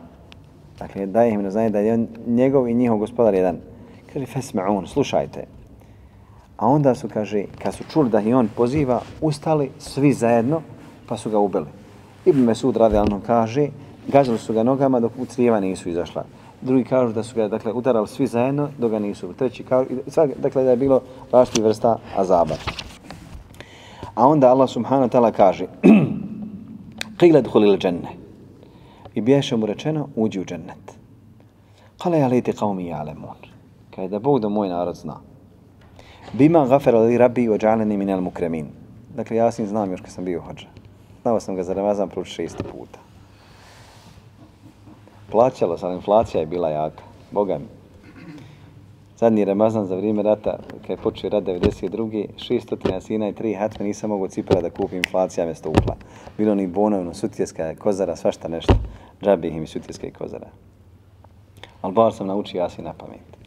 Dakle, daje im na znanje da je njegov i njihov gospodar jedan. Kaže, fesme'un, slušajte, A onda su, kaže, kad su čuli da je on poziva, ustali svi zajedno, pa su ga ubili. Ibn Mesud radijalno kaže, gađali su ga nogama dok u crijeva nisu izašla. Drugi kažu da su ga, dakle, udarali svi zajedno dok ga nisu. Treći kažu, dakle, da je bilo vašti vrsta azaba. A onda Allah subhanahu ta'ala kaže, (clears throat) Qila dhulil dženne. I biješe mu rečeno, uđi u džennet. Kale ja leti qavmi mi jalemun. Kaj da Bog da moj narod zna. Bima gafara li rabbi wa džaleni minel mukremin. Dakle, ja sam znam još kad sam bio hođa. Znao sam ga za Ramazan proći šest puta. Plaćalo sam, inflacija je bila jaka. Boga mi. Zadnji Ramazan za vrijeme rata, kad je počeo rat 92. 600 sina i 3 hatme, nisam mogao cipara da kupim inflacija mjesto upla. Bilo ni bonovno, sutjeska, kozara, svašta nešto. Džabi im i sutjeska i kozara. Ali bar sam naučio jasi na pamet.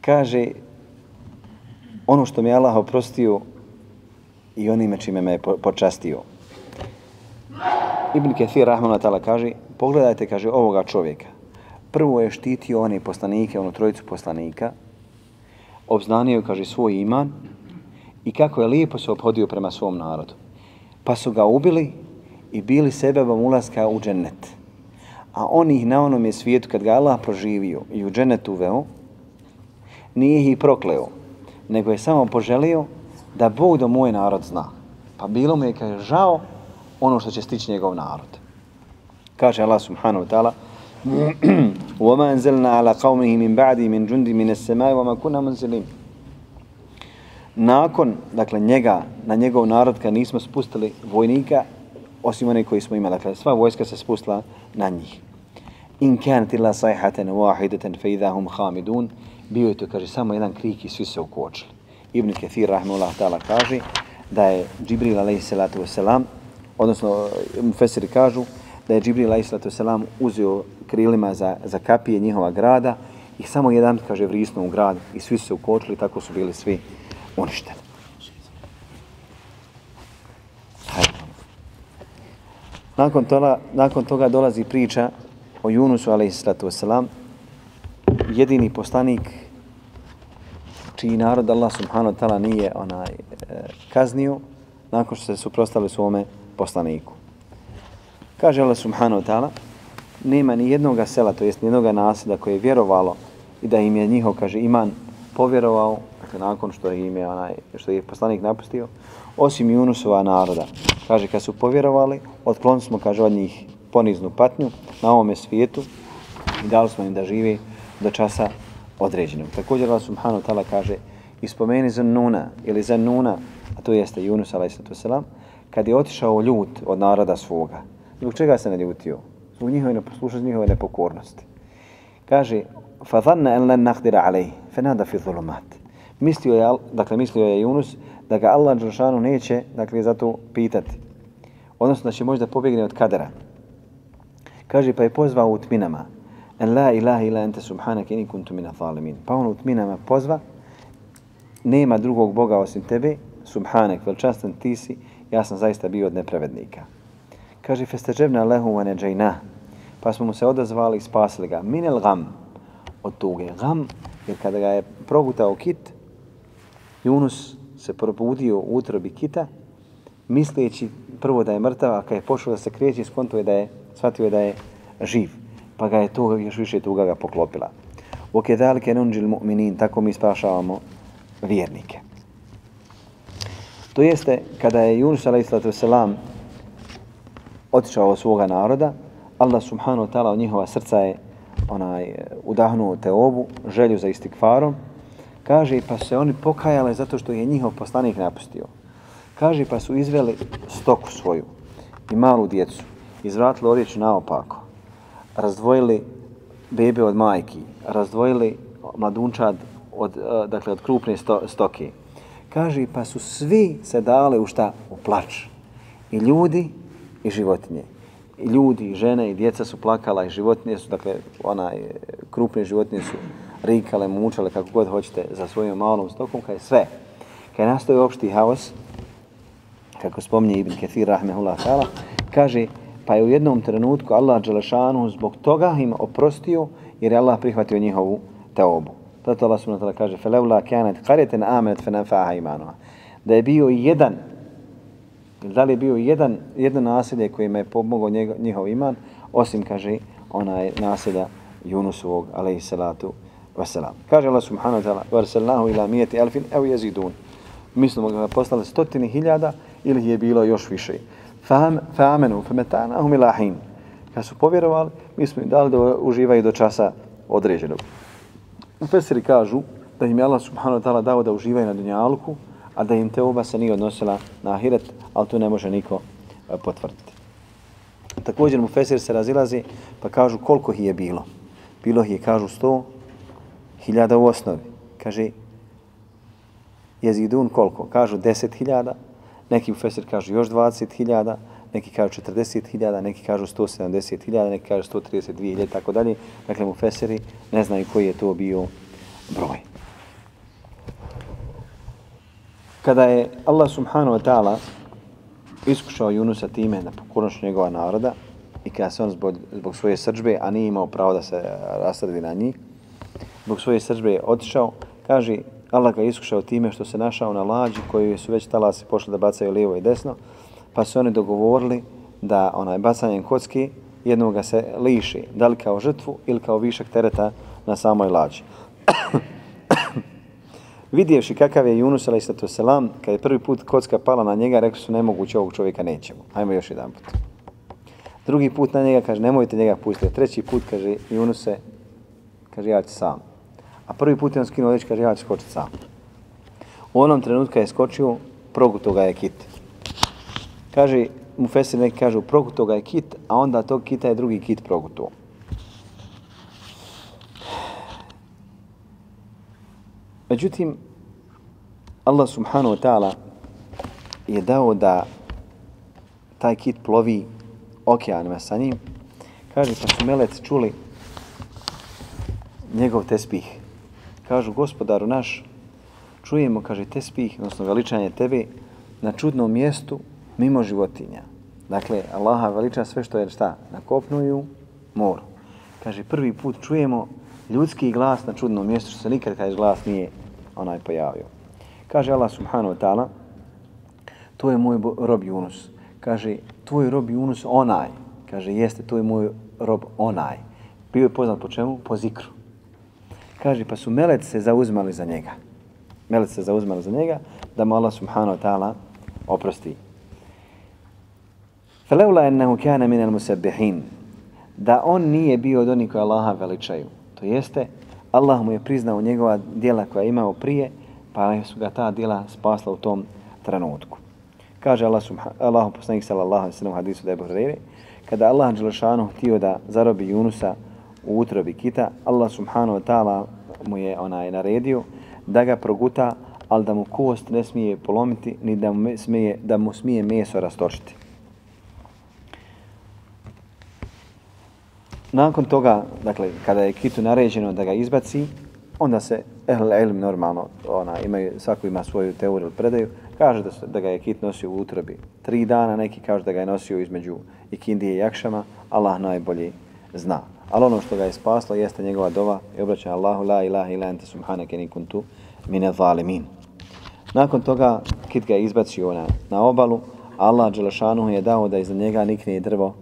Kaže, ono što mi je Allah oprostio i onime čime me je počastio. Ibn Kathir Rahman Tala kaže, pogledajte, kaže, ovoga čovjeka. Prvo je štitio one poslanike, ono trojicu poslanika, obznanio, kaže, svoj iman i kako je lijepo se obhodio prema svom narodu. Pa su ga ubili i bili sebebom ulaska u džennet. A on ih na onom je svijetu, kad ga Allah proživio i u džennet uveo, nije ih prokleo, nego je samo poželio da Bog do moj narod zna. Pa bilo mu je kaže, žao ono što će stići njegov narod. Kaže Allah subhanahu wa ta'ala, وَمَا أَنزَلْنَا عَلَى قَوْمِهِ مِنْ بَعْدِ مِنْ جُنْدِ مِنَ السَّمَاءِ وَمَا كُنَّا مُنْزِلِينَ Nakon, dakle, njega, na njegov narod, kad nismo spustili vojnika, osim one koji smo imali, dakle, sva vojska se spustila na njih. In kanat illa sayhatan wahidatan fa idha hum khamidun. Bio je to kaže samo jedan krik i svi se ukočili. Ibn Kathir rahmullah taala kaže da je Džibril alejhi salatu vesselam odnosno eh, mufesiri kažu da je Džibril alejhi salatu vesselam uzeo krilima za, za kapije njihova grada i samo jedan kaže vrisnuo u grad i svi se ukočili tako su bili svi uništeni. Nakon toga, nakon toga dolazi priča o Junusu a.s. jedini poslanik čiji narod Allah subhanahu wa ta'ala nije onaj e, kaznio nakon što se suprostali svome poslaniku. Kaže Allah subhanahu wa ta'ala nema ni jednoga sela, to jest ni jednoga nasada koje je vjerovalo i da im je njihov, kaže, iman povjerovao, dakle, nakon što im je onaj, što je poslanik napustio, osim Junusova naroda. Kaže, kad su povjerovali, otklonili smo, kaže, od njih poniznu patnju na ovome svijetu i dali smo im da žive do časa određenog. Također Allah subhanahu ta'ala kaže ispomeni za Nuna ili za Nuna, a to jeste Yunus a.s. kad je otišao ljut od naroda svoga. Zbog čega se ne ljutio? Zbog njihove neposlušnosti, njihove nepokornosti. Kaže, فَظَنَّ أَنْ لَنْ نَقْدِرَ عَلَيْهِ فَنَادَ فِي ظُلُمَاتِ Mislio je, dakle, mislio je Yunus da ga Allah Đeršanu neće, dakle, zato pitati. Odnosno da će možda pobjegne od kadera. Kaže, pa je pozvao u tminama. En la ilaha ila ente subhanak ini kuntu mina zalimin. Pa on u tminama pozva, nema drugog Boga osim tebe, subhanak, velčastan ti si, ja sam zaista bio od nepravednika. Kaže, festeđevna lehu wa neđajna. Pa smo mu se odazvali i spasili ga. Minel gam od tuge. Gam, jer kada ga je progutao kit, Junus se probudio u utrobi kita, misleći prvo da je mrtav, a kada je pošao da se kreće, skontuje da je, shvatio je da je živ. Pa ga je tuga, još više tuga ga poklopila. O kedalike nunđil mu'minin, tako mi spašavamo vjernike. To jeste, kada je Yunus a.s. otišao od svoga naroda, Allah subhanahu wa ta'ala od njihova srca je onaj, udahnuo te obu, želju za istikfarom, kaže pa se oni pokajale zato što je njihov poslanik napustio. Kaže pa su izveli stoku svoju i malu djecu, izvratili oriječ naopako, razdvojili bebe od majki, razdvojili mladunčad od, eh, dakle, od krupne sto, stoke. Kaže, pa su svi se dale u šta? U plač. I ljudi i životinje. I ljudi, i žene, i djeca su plakala, i životinje su, dakle, onaj, eh, krupne životinje su rikale, mučale, kako god hoćete, za svojom malom stokom, kaj sve. Kaj nastoji opšti haos, kako spomni Ibn Kathir, rahmehullah ta'ala, kaže, pa je u jednom trenutku Allah Đelešanu zbog toga im oprostio, jer je Allah prihvatio njihovu teobu. Zato Allah subhanahu wa ta'ala kaže, فَلَوْلَا كَانَتْ قَرِيَتًا آمَنَتْ فَنَنْفَاهَا إِمَانُهَا Da je bio jedan, da li je bio jedan, jedno naselje kojima je pomogao njihov iman, osim, kaže, onaj naselja Yunusovog, alaihi salatu wasalam. Kaže Allah subhanahu wa ta'ala, وَرْسَلْنَاهُ إِلَى مِيَةِ أَلْفٍ أَوْ يَزِدُونَ Mislimo ga poslali stotini hiljada ili je bilo još više. فَامَنُوا فَمَتَانَهُمْ إِلَى حِينَ Kad su povjerovali, mi smo im dali da uživaju do časa određenog. U Fesiri kažu da im je Allah subhanahu wa ta'ala dao da uživaju na dunjalku, a da im te oba se nije odnosila na ahiret, ali to ne može niko e, potvrditi. Također mu Fesir se razilazi, pa kažu koliko ih je bilo. Bilo ih je, kažu, sto hiljada u osnovi. Kaže, jezidun koliko? Kažu deset hiljada, neki profesor Fesir kažu još dvadeset hiljada, neki kažu 40.000, neki kažu 170.000, neki kažu 132.000 tako dalje. Dakle, mu Feseri ne znaju koji je to bio broj. Kada je Allah subhanahu wa ta'ala iskušao Junusa time na pokornošću njegova naroda i kada se on zbog, zbog svoje srđbe, a nije imao pravo da se eh, rasrdi na njih, zbog svoje srđbe otišao, kaže Allah ga iskušao time što se našao na lađi koju su već talasi pošli da bacaju lijevo i desno, pa su oni dogovorili da onaj bacanjem kocki jednog ga se liši, da li kao žrtvu ili kao višak tereta na samoj lađi. (coughs) Vidjevši kakav je Yunus a.s. kad je prvi put kocka pala na njega, rekli su nemoguće ovog čovjeka nećemo. Hajmo još jedan put. Drugi put na njega kaže nemojte njega pustiti. Treći put kaže Yunuse, kaže ja ću sam. A prvi put je on skinuo reći, kaže ja ću skočiti sam. U onom trenutku je skočio, proguto ga je kit. Kaže, mu Fesir neki kažu, proguto ga je kit, a onda tog kita je drugi kit proguto. Međutim, Allah subhanahu wa ta'ala je dao da taj kit plovi okeanima sa njim. Kaže, pa su melec čuli njegov tespih. Kažu, gospodaru naš, čujemo, kaže, te spih, odnosno veličanje tebe, na čudnom mjestu, mimo životinja. Dakle, Allaha veliča sve što je šta? Na kopnu i u moru. Kaže, prvi put čujemo ljudski glas na čudnom mjestu, što se nikad taj glas nije onaj pojavio. Kaže Allah subhanahu wa ta'ala, to je moj rob Yunus. Kaže, tvoj rob Yunus onaj. Kaže, jeste, to je moj rob onaj. Bio je poznat po čemu? Po zikru. Kaže, pa su melec se zauzmali za njega. Melec se zauzmali za njega, da mu Allah subhanahu wa ta'ala oprosti. Feleula ennehu kane minel musabbihin. Da on nije bio od onih koji Allaha veličaju. To jeste, Allah mu je priznao njegova dijela koja je imao prije, pa su ga ta dijela spasla u tom trenutku. Kaže Allah, Allah poslanik sallallahu alaihi sallam hadisu da je Buhrere, kada Allah Đelešanu htio da zarobi Junusa u utrobi kita, Allah subhanahu wa ta'ala mu je onaj naredio da ga proguta, ali da mu kost ne smije polomiti, ni da mu smije, da mu smije meso rastočiti. Nakon toga, dakle, kada je kitu naređeno da ga izbaci, onda se ehl ilm normalno, ona, imaju, svako ima svoju teoriju ili predaju, kaže da, da ga je kit nosio u utrobi tri dana, neki kaže da ga je nosio između ikindije i jakšama, Allah najbolje zna. Ali ono što ga je spaslo jeste njegova dova i obraćanje Allahu la ilaha ila ente subhanake ni kuntu mine zalimin. Nakon toga kit ga je izbacio na, na obalu, Allah Đelešanu je dao da iza njega nikne drvo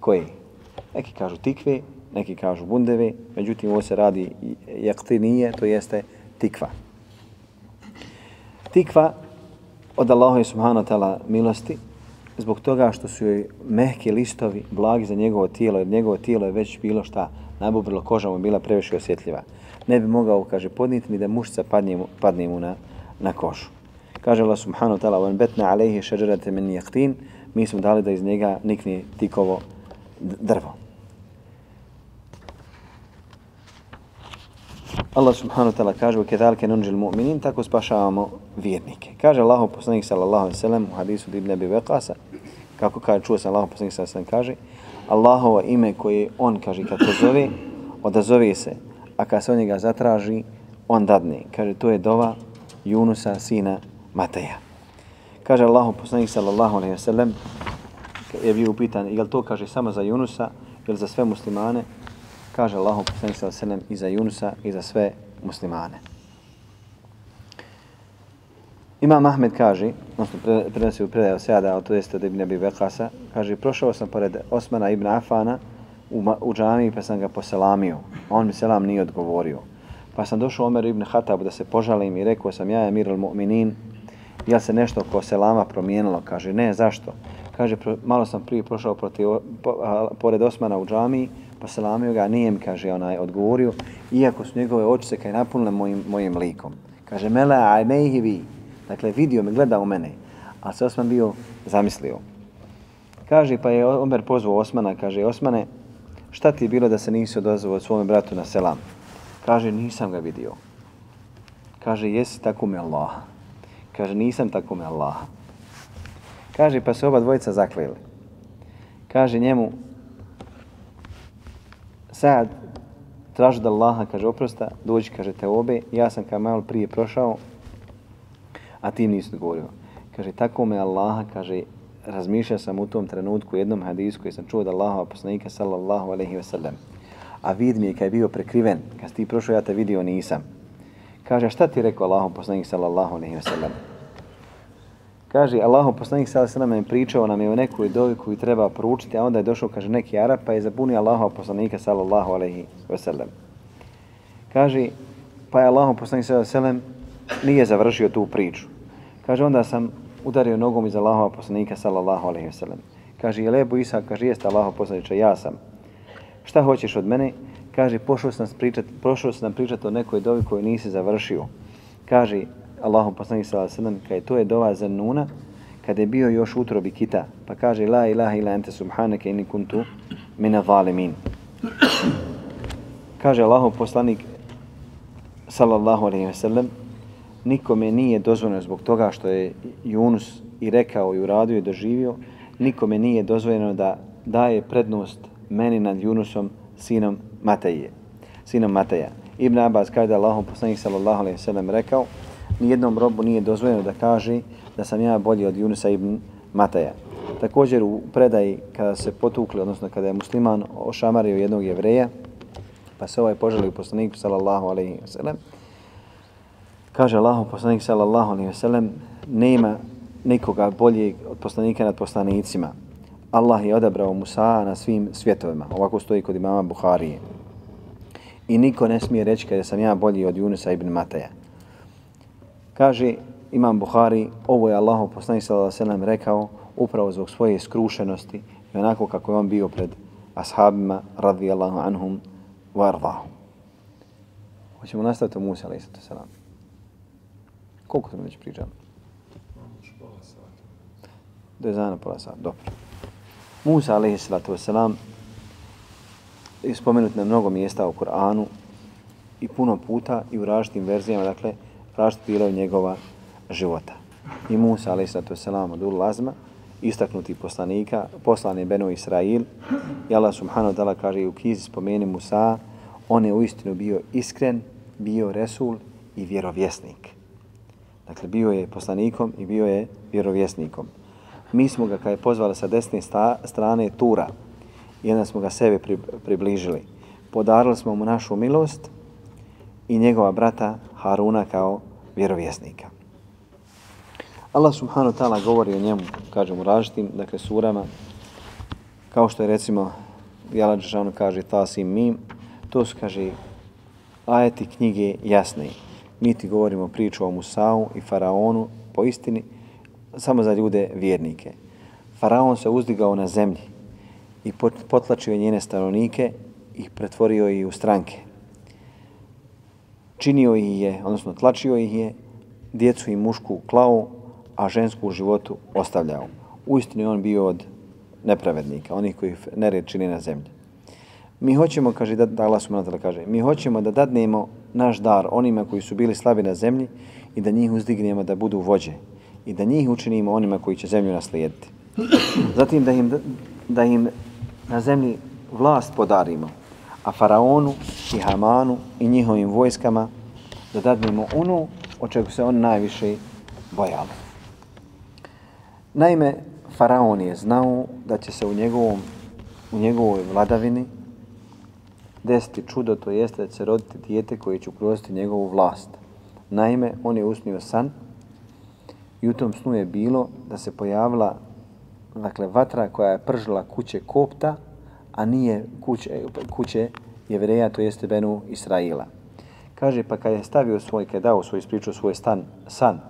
koji? Neki kažu tikve, neki kažu bundeve, međutim ovo se radi jaktinije, to jeste tikva. Tikva od Allaha subhanahu wa ta'ala milosti, zbog toga što su joj mehki listovi blagi za njegovo tijelo, jer njegovo tijelo je već bilo šta, nabubrilo koža mu bila previše osjetljiva. Ne bi mogao, kaže, podniti ni da mušca padne mu, padne mu na, na kožu. Kaže Allah subhanahu wa ta'ala, وَنْ بَتْنَا عَلَيْهِ شَجَرَةً مِنْ يَقْتِينَ Mi smo dali da iz njega nikne tikovo drvo. Allah subhanahu wa ta'ala kaže u kedalke nunđil mu'minin, tako spašavamo vjernike. Kaže Allah poslanik sallallahu alaihi sallam u hadisu Ibn Abi Veqasa, kako kaže, čuo sam Allah poslanik sallallahu alaihi kaže, Allahovo ime koje on kaže kad to zove, odazove se, a kad se od njega zatraži, on dadne. Kaže, to je dova Junusa, sina Mateja. Kaže Allah poslanik sallallahu alaihi sallam, je bio upitan, je to kaže samo za Junusa ili za sve muslimane? Kaže Allahu poslanik sallallahu alejhi i za Junusa i za sve muslimane. Imam Ahmed kaže, odnosno prenosi u predaju Sejada, ali to jeste od Ibn Abi Bekasa, kaže, prošao sam pored Osmana ibn Afana u, u džami pa sam ga poselamio. On mi selam nije odgovorio. Pa sam došao Omer ibn Hatab da se požalim i rekao sam, ja Emir al-Mu'minin, jel se nešto oko selama promijenilo? Kaže, ne, zašto? Kaže, malo sam prije prošao proti, po, a, pored Osmana u džamiji poselamio ga, nije mi, kaže, onaj, odgovorio, iako su njegove oči se kaj napunile mojim, mojim likom. Kaže, mele, aj mejhi vi. Dakle, vidio me, gledao mene, a se Osman bio zamislio. Kaže, pa je Omer pozvao Osmana, kaže, Osmane, šta ti je bilo da se nisi odazvao svome bratu na selam? Kaže, nisam ga vidio. Kaže, jesi tako me Allah. Kaže, nisam tako me Allah. Kaže, pa se oba dvojica zakleli. Kaže njemu, Sad traži da Allaha, kaže, oprosta, dođi, kaže, te obe, ja sam kao malo prije prošao, a ti nisi odgovorio. Kaže, tako me Allaha, kaže, razmišljao sam u tom trenutku jednom hadisu koji sam čuo da Allaha poslanika sallallahu alaihi ve sellem. A vid mi je kad je bio prekriven, kad si ti prošao, ja te vidio nisam. Kaže, šta ti rekao Allahom poslanik, sallallahu alaihi ve sellem? Kaže, Allahu poslanik sada se nam je pričao nam je o nekoj dovi koju treba proučiti, a onda je došao, kaže, neki Arab, pa je zabunio Allahu poslanika sallallahu alaihi wasallam. Kaže, pa je Allahu poslanik sallallahu alaihi wasallam nije završio tu priču. Kaže, onda sam udario nogom iz Allahova poslanika sallallahu alaihi wasallam. Kaže, je lebu Isa, kaže, jeste Allahu poslaniče, ja sam. Šta hoćeš od mene? Kaže, pošao sam pričati, pošao sam pričati o nekoj dovi koju nisi završio. Kaže, Allahom poslanik sallallahu alejhi ve sellem kaže to je dova za Nuna kada je bio još utrobi kita pa kaže la ilaha illa ente subhanaka inni kuntu min zalimin. Kaže Allahu poslanik sallallahu alejhi ve sellem nikome nije dozvoljeno zbog toga što je Junus i rekao i uradio i doživio nikome nije dozvoljeno da daje prednost meni nad Junusom, sinom Mateje sinom Mateja. Ibn Abbas kaže da Allahu poslanik sallallahu alejhi ve sellem rekao nijednom robu nije dozvoljeno da kaže da sam ja bolji od Junusa ibn Mataja. Također u predaji kada se potukli, odnosno kada je musliman ošamario jednog jevreja, pa se ovaj poželi u poslaniku sallallahu alaihi wa sallam, kaže Allahu poslanik sallallahu alaihi wa sallam, nema nikoga boljeg od poslanika nad poslanicima. Allah je odabrao Musa na svim svjetovima. Ovako stoji kod imama Buharije. I niko ne smije reći kada sam ja bolji od Junusa ibn Mataja. Kaže Imam Buhari, ovo je Allahov poslanik sallallahu alejhi ve sellem rekao upravo zbog svoje skrušenosti i onako kako je on bio pred ashabima radijallahu anhum wa. Hoćemo nastaviti o Musa alejhi selam. Koliko smo već pričali? Do je zana pola sata. Dobro. Musa alejhi selam je spomenut na mnogo mjesta u Kur'anu i puno puta i u različitim verzijama, dakle, različiti bilo njegova života. I Musa, alaih sallatu wasalam, od Ulazma, istaknuti poslanika, poslan je Benu Israil, i Allah subhanahu wa ta'ala kaže u knjizi spomeni Musa, on je uistinu bio iskren, bio resul i vjerovjesnik. Dakle, bio je poslanikom i bio je vjerovjesnikom. Mi smo ga, kada je pozvali sa desne strane Tura, i onda smo ga sebe približili. Podarili smo mu našu milost i njegova brata Haruna kao vjerovjesnika. Allah subhanahu wa ta'ala govori o njemu, kažem u različitim, dakle surama, kao što je recimo, Jala Đešanu kaže Tasim Mim, to su, kaže, ajeti knjige jasne. Mi ti govorimo priču o Musau i Faraonu, po istini, samo za ljude vjernike. Faraon se uzdigao na zemlji i potlačio njene stanovnike i pretvorio ih u stranke činio ih je, odnosno tlačio ih je, djecu i mušku klao, a žensku u životu ostavljao. Uistinu je on bio od nepravednika, onih koji nered čini na zemlji. Mi hoćemo, kaže, da, da Allah subhanahu kaže, mi hoćemo da dadnemo naš dar onima koji su bili slabi na zemlji i da njih uzdignemo da budu vođe i da njih učinimo onima koji će zemlju naslijediti. Zatim da im, da im na zemlji vlast podarimo, a faraonu i Hamanu i njihovim vojskama da dadnemo ono o čegu se on najviše bojalo. Naime, faraon je znao da će se u, njegovom, u njegovoj vladavini desiti čudo, to jeste da će roditi dijete koje će ukroziti njegovu vlast. Naime, on je usnio san i u tom snu je bilo da se pojavila dakle, vatra koja je pržila kuće kopta, a nije kuće, kuće jevreja, to jeste Benu Israila. Kaže, pa kad je stavio svoj, kad je dao svoj ispričao svoj stan, san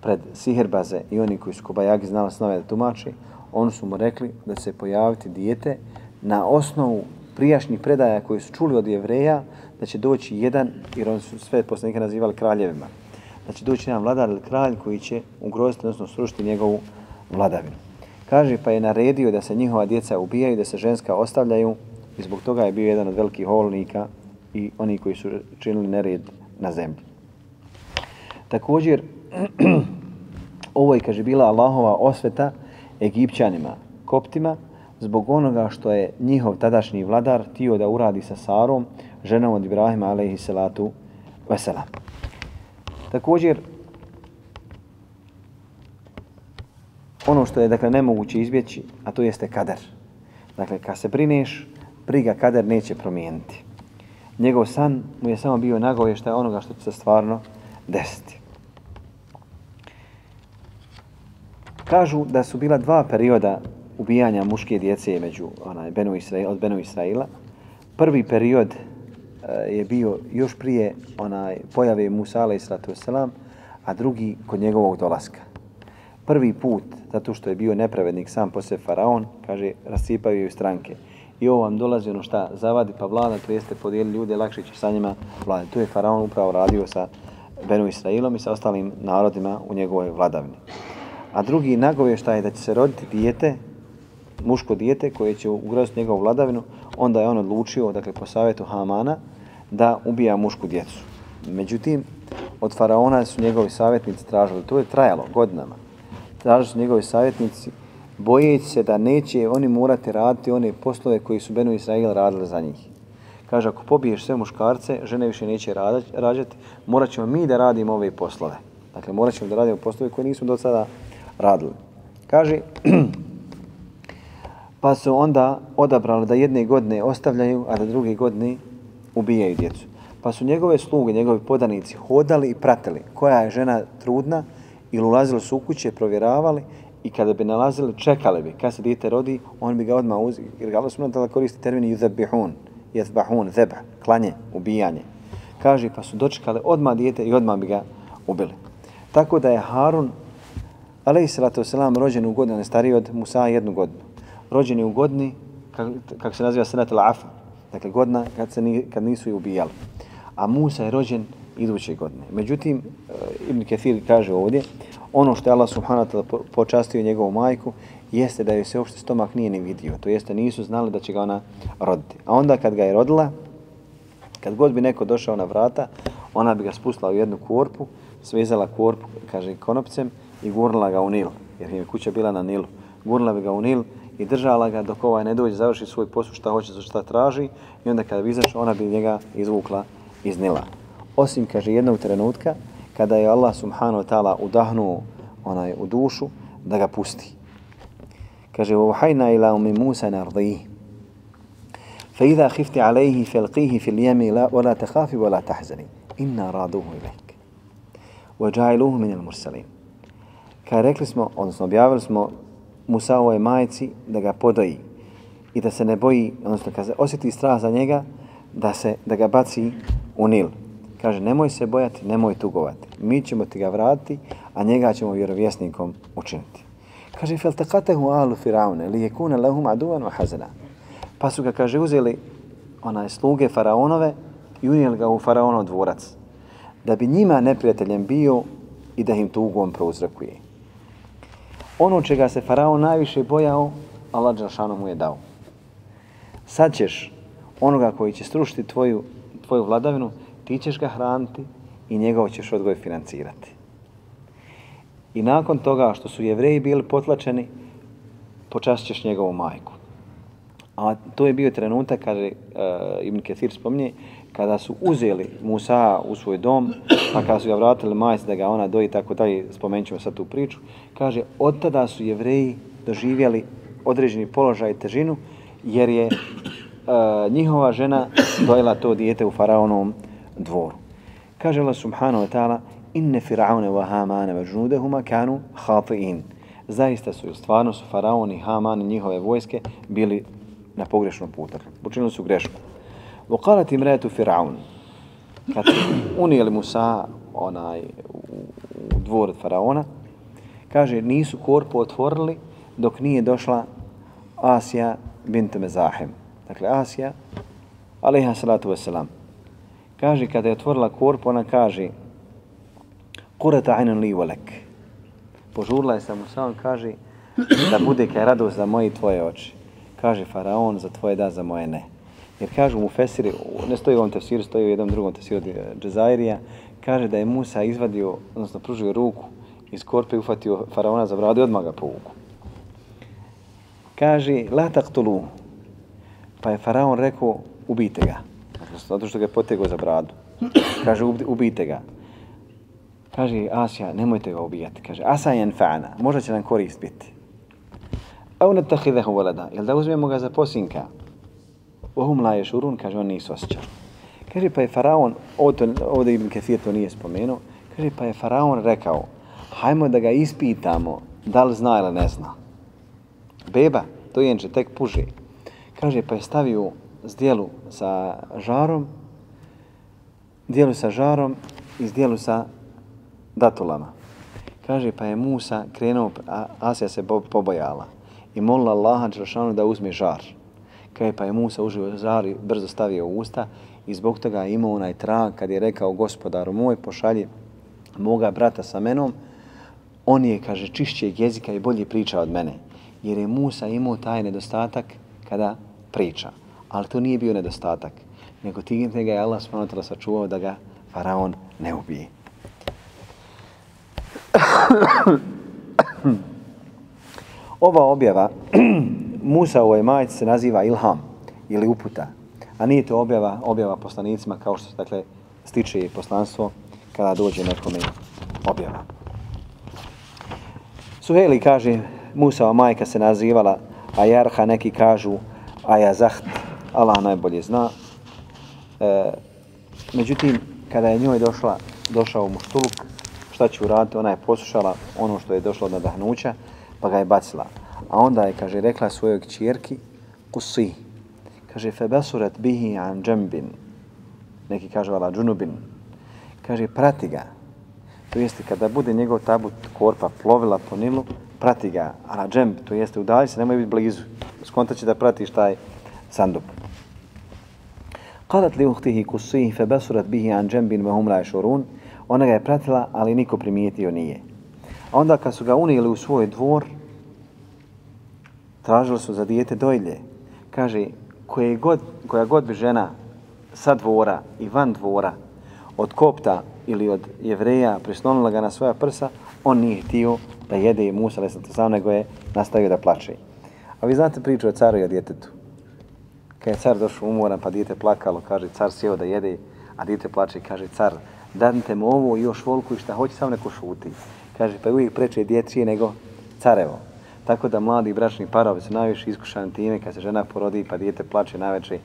pred Siherbaze i oni koji su kobajagi znali snove da tumači, oni su mu rekli da se pojaviti dijete na osnovu prijašnjih predaja koji su čuli od jevreja da će doći jedan, jer oni su sve poslanike nazivali kraljevima, da će doći jedan vladar ili kralj koji će ugroziti, odnosno srušiti njegovu vladavinu. Kaže, pa je naredio da se njihova djeca ubijaju, da se ženska ostavljaju i zbog toga je bio jedan od velikih holnika i oni koji su činili nered na zemlji. Također, (clears throat) ovo je, kaže, bila Allahova osveta Egipćanima, koptima, zbog onoga što je njihov tadašnji vladar tio da uradi sa Sarom, ženom od Ibrahima, alaihi salatu vesela. Također, ono što je dakle nemoguće izbjeći, a to jeste kader. Dakle, kad se brineš, briga kader neće promijeniti. Njegov san mu je samo bio nagovještaj onoga što će se stvarno desiti. Kažu da su bila dva perioda ubijanja muške djece među onaj, Benu Israel, od Benu Israila. Prvi period e, je bio još prije onaj pojave Musa alaih sallatu a drugi kod njegovog dolaska. Prvi put, zato što je bio nepravednik sam posle faraon, kaže, rasipaju ju stranke. I ovo vam dolazi ono šta zavadi pa vlada, to jeste podijeli ljude, lakše će sa njima vlade. To je faraon upravo radio sa Benu Israilom i sa ostalim narodima u njegovoj vladavini. A drugi nagovještaj je da će se roditi dijete, muško dijete koje će ugroziti njegovu vladavinu, onda je on odlučio, dakle po savjetu Hamana, da ubija mušku djecu. Međutim, od faraona su njegovi savjetnici tražili, to je trajalo godinama, tražili njegovi savjetnici, bojeći se da neće oni morati raditi one poslove koji su Benu Israel radili za njih. Kaže, ako pobiješ sve muškarce, žene više neće rađati, morat ćemo mi da radimo ove poslove. Dakle, morat ćemo da radimo poslove koje nismo do sada radili. Kaže, (clears throat) pa su onda odabrali da jedne godine ostavljaju, a da druge godine ubijaju djecu. Pa su njegove sluge, njegovi podanici hodali i pratili koja je žena trudna ili ulazili su u kuće, provjeravali i kada bi nalazili, čekali bi kad se dijete rodi, on bi ga odmah uzio. Jer ga Allah subhanahu koristi termin yuzabihun, jezbahun, zeba, klanje, ubijanje. Kaže, pa su dočekali odmah dijete i odmah bi ga ubili. Tako da je Harun, alaih salatu wasalam, rođen u godinu, stariji od Musa jednu godinu. Rođen je u godini, kako, se naziva sanat al-afa, dakle godina kad, se ni, kad nisu i ubijali. A Musa je rođen iduće godine. Međutim, e, Ibn Kathir kaže ovdje, ono što je Allah subhanahu wa ta'ala počastio njegovu majku, jeste da joj se uopšte stomak nije ni vidio. To jeste nisu znali da će ga ona roditi. A onda kad ga je rodila, kad god bi neko došao na vrata, ona bi ga spustila u jednu korpu, svezala korpu, kaže, konopcem i gurnula ga u Nil. Jer je kuća bila na Nilu. Gurnula bi ga u Nil i držala ga dok ovaj ne dođe, završi svoj posao šta hoće, šta traži i onda kada bi izašao, ona bi njega izvukla iz Nila Osim, kaže, jednog trenutka, kada je Allah subhanahu wa ta'ala udahnuo onaj u dušu, da ga pusti. Kaže, وَوْحَيْنَا إِلَا أُمِ مُوسَى نَرْضِيهِ فَإِذَا خِفْتِ عَلَيْهِ فَالْقِيهِ فِي الْيَمِ وَلَا تَخَافِ وَلَا تَحْزَنِ إِنَّا رَادُوهُ إِلَيْكَ وَجَعِلُوهُ مِنَ الْمُرْسَلِينَ Kada rekli smo, odnosno objavili smo Musaovoj majici da ga podoji i da se ne boji, odnosno kada se osjeti strah za njega, da se da ga baci u Nil. Kaže, nemoj se bojati, nemoj tugovati. Mi ćemo ti ga vratiti, a njega ćemo vjerovjesnikom učiniti. Kaže, feltaqatahu alu firaune, li yekuna lahum aduwan wa hazana. Pa su ga, kaže, uzeli onaj sluge faraonove i unijeli ga u faraonov dvorac. Da bi njima neprijateljem bio i da im tugom prouzrakuje. Ono čega se faraon najviše bojao, Allah Đalšanu mu je dao. Sad ćeš onoga koji će strušiti tvoju, tvoju vladavinu, ti ćeš ga hraniti i njegov ćeš odgoj financirati. I nakon toga što su jevreji bili potlačeni, počast ćeš njegovu majku. A to je bio trenutak, kaže uh, Ibn Ketir spominje, kada su uzeli Musa u svoj dom, pa kada su ga vratili majci da ga ona doji, tako dalje, spomenut ćemo sad tu priču, kaže, od tada su jevreji doživjeli određeni položaj i težinu, jer je uh, njihova žena dojela to dijete u faraonovom dvoru. Kaže Allah subhanahu wa ta'ala inne firaune wa hamane wa žnudehuma kanu hati'in. Zaista su, stvarno su faraoni, hamani, njihove vojske bili na pogrešnom putu. Učinili su grešku. Vokalat im retu firaun. Kad unijeli Musa onaj, u, u dvor faraona, kaže, nisu korpu otvorili dok nije došla Asija bint Mezahim. Dakle, Asija, alaiha salatu wasalam. Kaže, kada je otvorila korpu, ona kaže, kurata ajnan li volek. Požurla je sa Musaom, kaže, da bude kaj radost za moje i tvoje oči. Kaže faraon, za tvoje da, za moje ne. Jer kažu mu Fesiri, ne stoji u ovom tefsiru, stoji u jednom drugom tefsiru od Džezairija, kaže da je Musa izvadio, odnosno pružio ruku iz korpe i ufatio faraona za bradu i odmah ga povuku. Kaže, la taktulu. Pa je faraon rekao, ubijte ga. Zato što ga je potegao za bradu. (coughs) Kaže, ubijte ga. Kaže, Asija, nemojte ga ubijati. Kaže, Asa je enfa'na, možda će nam korist biti. Au ne tahidehu volada, jel da uzmemo ga za posinka? Ohum la je šurun, kaže, on nisu osjećali. Kaže, pa je faraon, ovdje, ovdje Ibn Kathir to nije spomenuo, kaže, pa je faraon rekao, hajmo da ga ispitamo da li zna ili ne zna. Beba, to jenče, tek puže. Kaže, pa je stavio zdjelu sa žarom, dijelu sa žarom i zdjelu sa datulama. Kaže, pa je Musa krenuo, a Asija se pobojala i molila Allaha Đelšanu da uzme žar. Kaže, pa je Musa uživo žar i brzo stavio u usta i zbog toga je imao onaj trag kad je rekao gospodaru moj pošalji moga brata sa menom, on je, kaže, čišćeg jezika i bolje priča od mene. Jer je Musa imao taj nedostatak kada priča. Ali to nije bio nedostatak, nego tim ga je Allah s.w.t. sačuvao da ga faraon ne ubije. (coughs) Ova objava (coughs) Musa u majci se naziva Ilham ili uputa, a nije to objava, objava poslanicima kao što se dakle, stiče poslanstvo kada dođe nekome objava. Suheli kaže, Musa majka se nazivala Ajarha, neki kažu Ajazaht, Allah najbolje zna. E, međutim, kada je njoj došla, došao u muštuluk, šta će uraditi, ona je poslušala ono što je došlo od nadahnuća, pa ga je bacila. A onda je, kaže, rekla svojoj kćerki, kusi, kaže, febasurat bihi an džembin, neki kaže, ala džunubin, kaže, prati ga, to jeste kada bude njegov tabut korpa plovila po Nilu, prati ga, a na džemb, to jeste udalji se, nemoj biti blizu, skontaće da pratiš taj sandup. Qalat li uhtihi kusihi fe basurat bihi an džembin ve hum la šurun, ona ga je pratila, ali niko primijetio nije. A onda kad su ga unijeli u svoj dvor, tražili su za dijete dojlje. Kaže, koje god, koja god bi žena sa dvora i van dvora od kopta ili od jevreja prislonila ga na svoja prsa, on nije htio da jede i Musa, nego je nastavio da plače. A vi znate priču o caru i o djetetu. Kad je car došao umoran, pa dijete plakalo, kaže, car sjeo da jede, a dijete plače, kaže, car, danite mu ovo i još volku i šta hoće, samo neko šuti. Kaže, pa uvijek preče dječije nego carevo. Tako da mladi bračni parovi su najviše iskušani time kad se žena porodi pa dijete plače najveće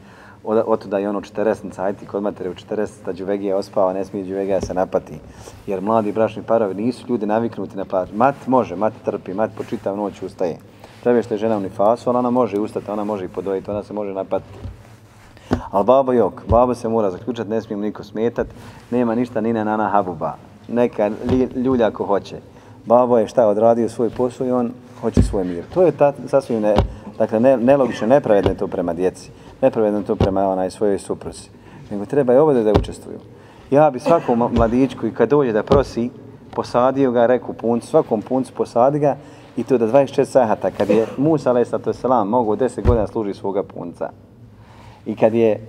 od, od da je ono 40 ajti kod matere u 40 da džuvegija ospava, ne smije džuvegija se napati. Jer mladi bračni parovi nisu ljudi naviknuti na plač. Mat može, mat trpi, mat po čitav noć ustaje. Tebe što je žena u nifasu, ali ona može ustati, ona može i podojiti, ona se može napatiti. Ali babo jok, babo se mora zaključati, ne smijem niko smetat, nema ništa ni na nana habuba. Neka ljulja ako hoće. Babo je šta odradio svoj posao i on hoće svoj mir. To je ta, sasvim ne, dakle, ne, nelogično, nepravedno to prema djeci nepravedno to prema onaj svojoj supruzi. Nego treba i obade da učestvuju. Ja bi svakom mladićku i kad dođe da prosi, posadio ga, reku puncu, svakom puncu posadi ga i to da 24 sahata, kad je Musa alaih sato selam mogu 10 godina služi svoga punca. I kad je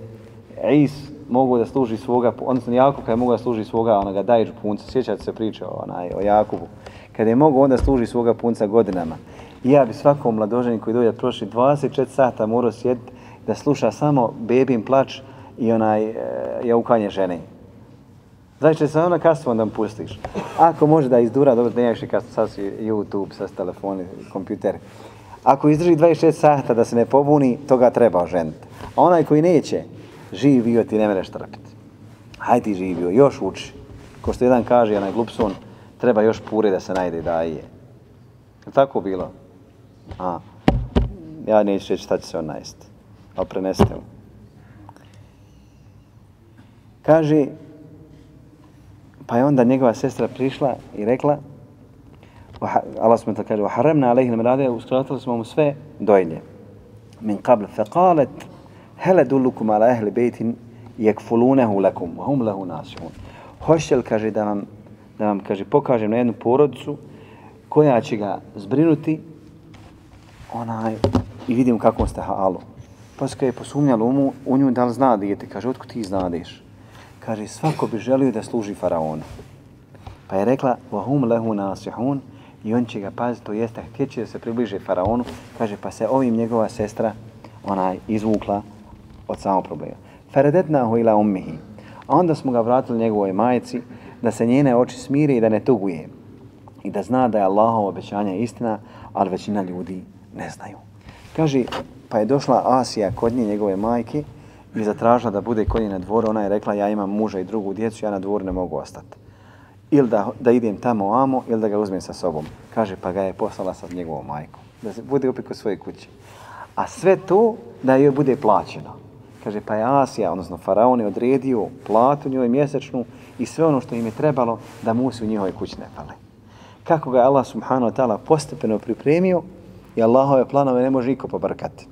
Is mogu da služi svoga, odnosno Jakub kad je mogu da služi svoga onoga dajđu punca, sjećate se priče o, onaj, o Jakubu, kad je mogu onda služi svoga punca godinama. I ja bi svakom mladoženju koji dođe prošli 24 sata morao sjediti da sluša samo bebin plač i onaj e, jaukanje žene. Znači se ona kasno onda pustiš. Ako može da izdura, dobro, ne više kasno si YouTube, sa telefoni, kompjuter. Ako izdrži 26 sata da se ne pobuni, toga treba oženiti. A onaj koji neće, živio ti ne mereš trpiti. Hajde ti živio, još uči. Ko što jedan kaže, onaj glupson, treba još pure da se najde da je. Je tako bilo? A, ja neću reći šta će se on najesti ali prenesite mu. Kaže, pa je onda njegova sestra prišla i rekla, Allah smo to kaže, وحرمنا عليه المرادة uskratili smo mu sve dojlje. Min qabl, faqalet, hele dullukum ala ehli bejtin, yakfulunahu lakum, hum lahu nasihun. Hoće kaže, da vam, da vam kaže, pokažem na jednu porodicu koja će ga zbrinuti onaj, i vidim kako ste halu. Pa se je posumnjalo u, u nju da li zna dijete. Kaže, otko ti znadeš? Kaže, svako bi želio da služi faraonu. Pa je rekla, vahum lehu nasihun, i on će ga paziti, to jeste, htjeće da se približe faraonu. Kaže, pa se ovim njegova sestra ona izvukla od samog problema. Feredetnahu ila ummihi. A onda smo ga vratili njegovoj majici da se njene oči smire i da ne tuguje. I da zna da je Allahovo obećanje istina, ali većina ljudi ne znaju. Kaže, pa je došla Asija kod nje, njegove majke, i zatražila da bude kod nje na dvoru. Ona je rekla, ja imam muža i drugu djecu, ja na dvoru ne mogu ostati. ili da, da idem tamo amo ili da ga uzmem sa sobom. Kaže, pa ga je poslala sa njegovom majkom. Da se bude opet kod svoje kuće. A sve to da joj bude plaćeno. Kaže, pa je Asija, odnosno Faraon je odredio platu njoj mjesečnu i sve ono što im je trebalo da mu se u njihovoj kući ne pale. Kako ga je Allah subhanahu wa ta'ala postepeno pripremio i Allahove planove ne može niko pobrkati.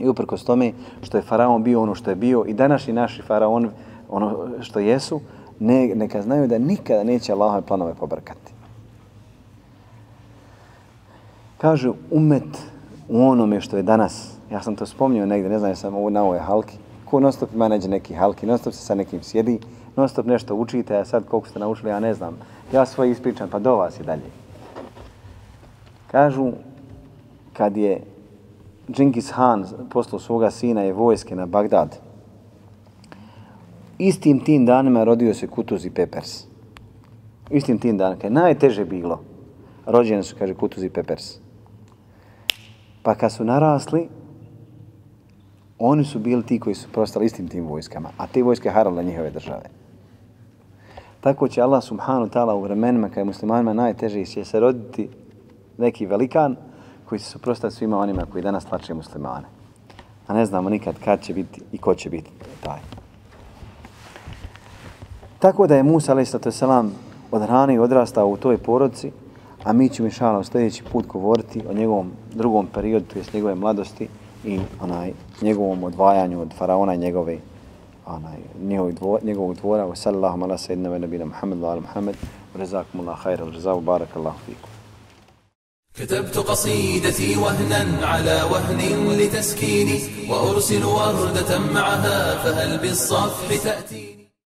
I uprkos tome što je Faraon bio ono što je bio i današnji naši Faraon ono što jesu, ne, neka znaju da nikada neće Allahove planove pobrkati. Kažu umet u onome što je danas, ja sam to spomnio negdje, ne znam, ja sam ovo na ovoj halki, ko non stop ima neđe neki halki, non stop se sa nekim sjedi, non stop nešto učite, a sad koliko ste naučili, ja ne znam. Ja svoj ispričam, pa do vas i dalje. Kažu, kad je Džingis Han poslao svoga sina i vojske na Bagdad, istim tim danima rodio se Kutuz i Pepers. Istim tim danima, Kaj je najteže bilo, rođene su, kaže, Kutuz i Pepers. Pa kad su narasli, oni su bili ti koji su prostali istim tim vojskama, a te vojske harale njihove države. Tako će Allah subhanu ta'ala u vremenima kada je muslimanima najteže će se roditi neki velikan koji se suprostati svima onima koji danas tlače muslimane. A ne znamo nikad kad će biti i ko će biti taj. Tako da je Musa a.s. od hrane i odrastao u toj porodci, a mi ćemo inšala u sljedeći put govoriti o njegovom drugom periodu, to jest njegove mladosti i onaj njegovom odvajanju od faraona i njegove onaj njegovog dvora, njegovog dvora sallallahu ala sayyidina wa nabina Muhammed wa ala Muhammed. jazakumullahu khairan jazaa barakallahu fikum كتبت قصيدتي وهنا على وهن لتسكيني وأرسل وردة معها فهل بالصفح تأتيني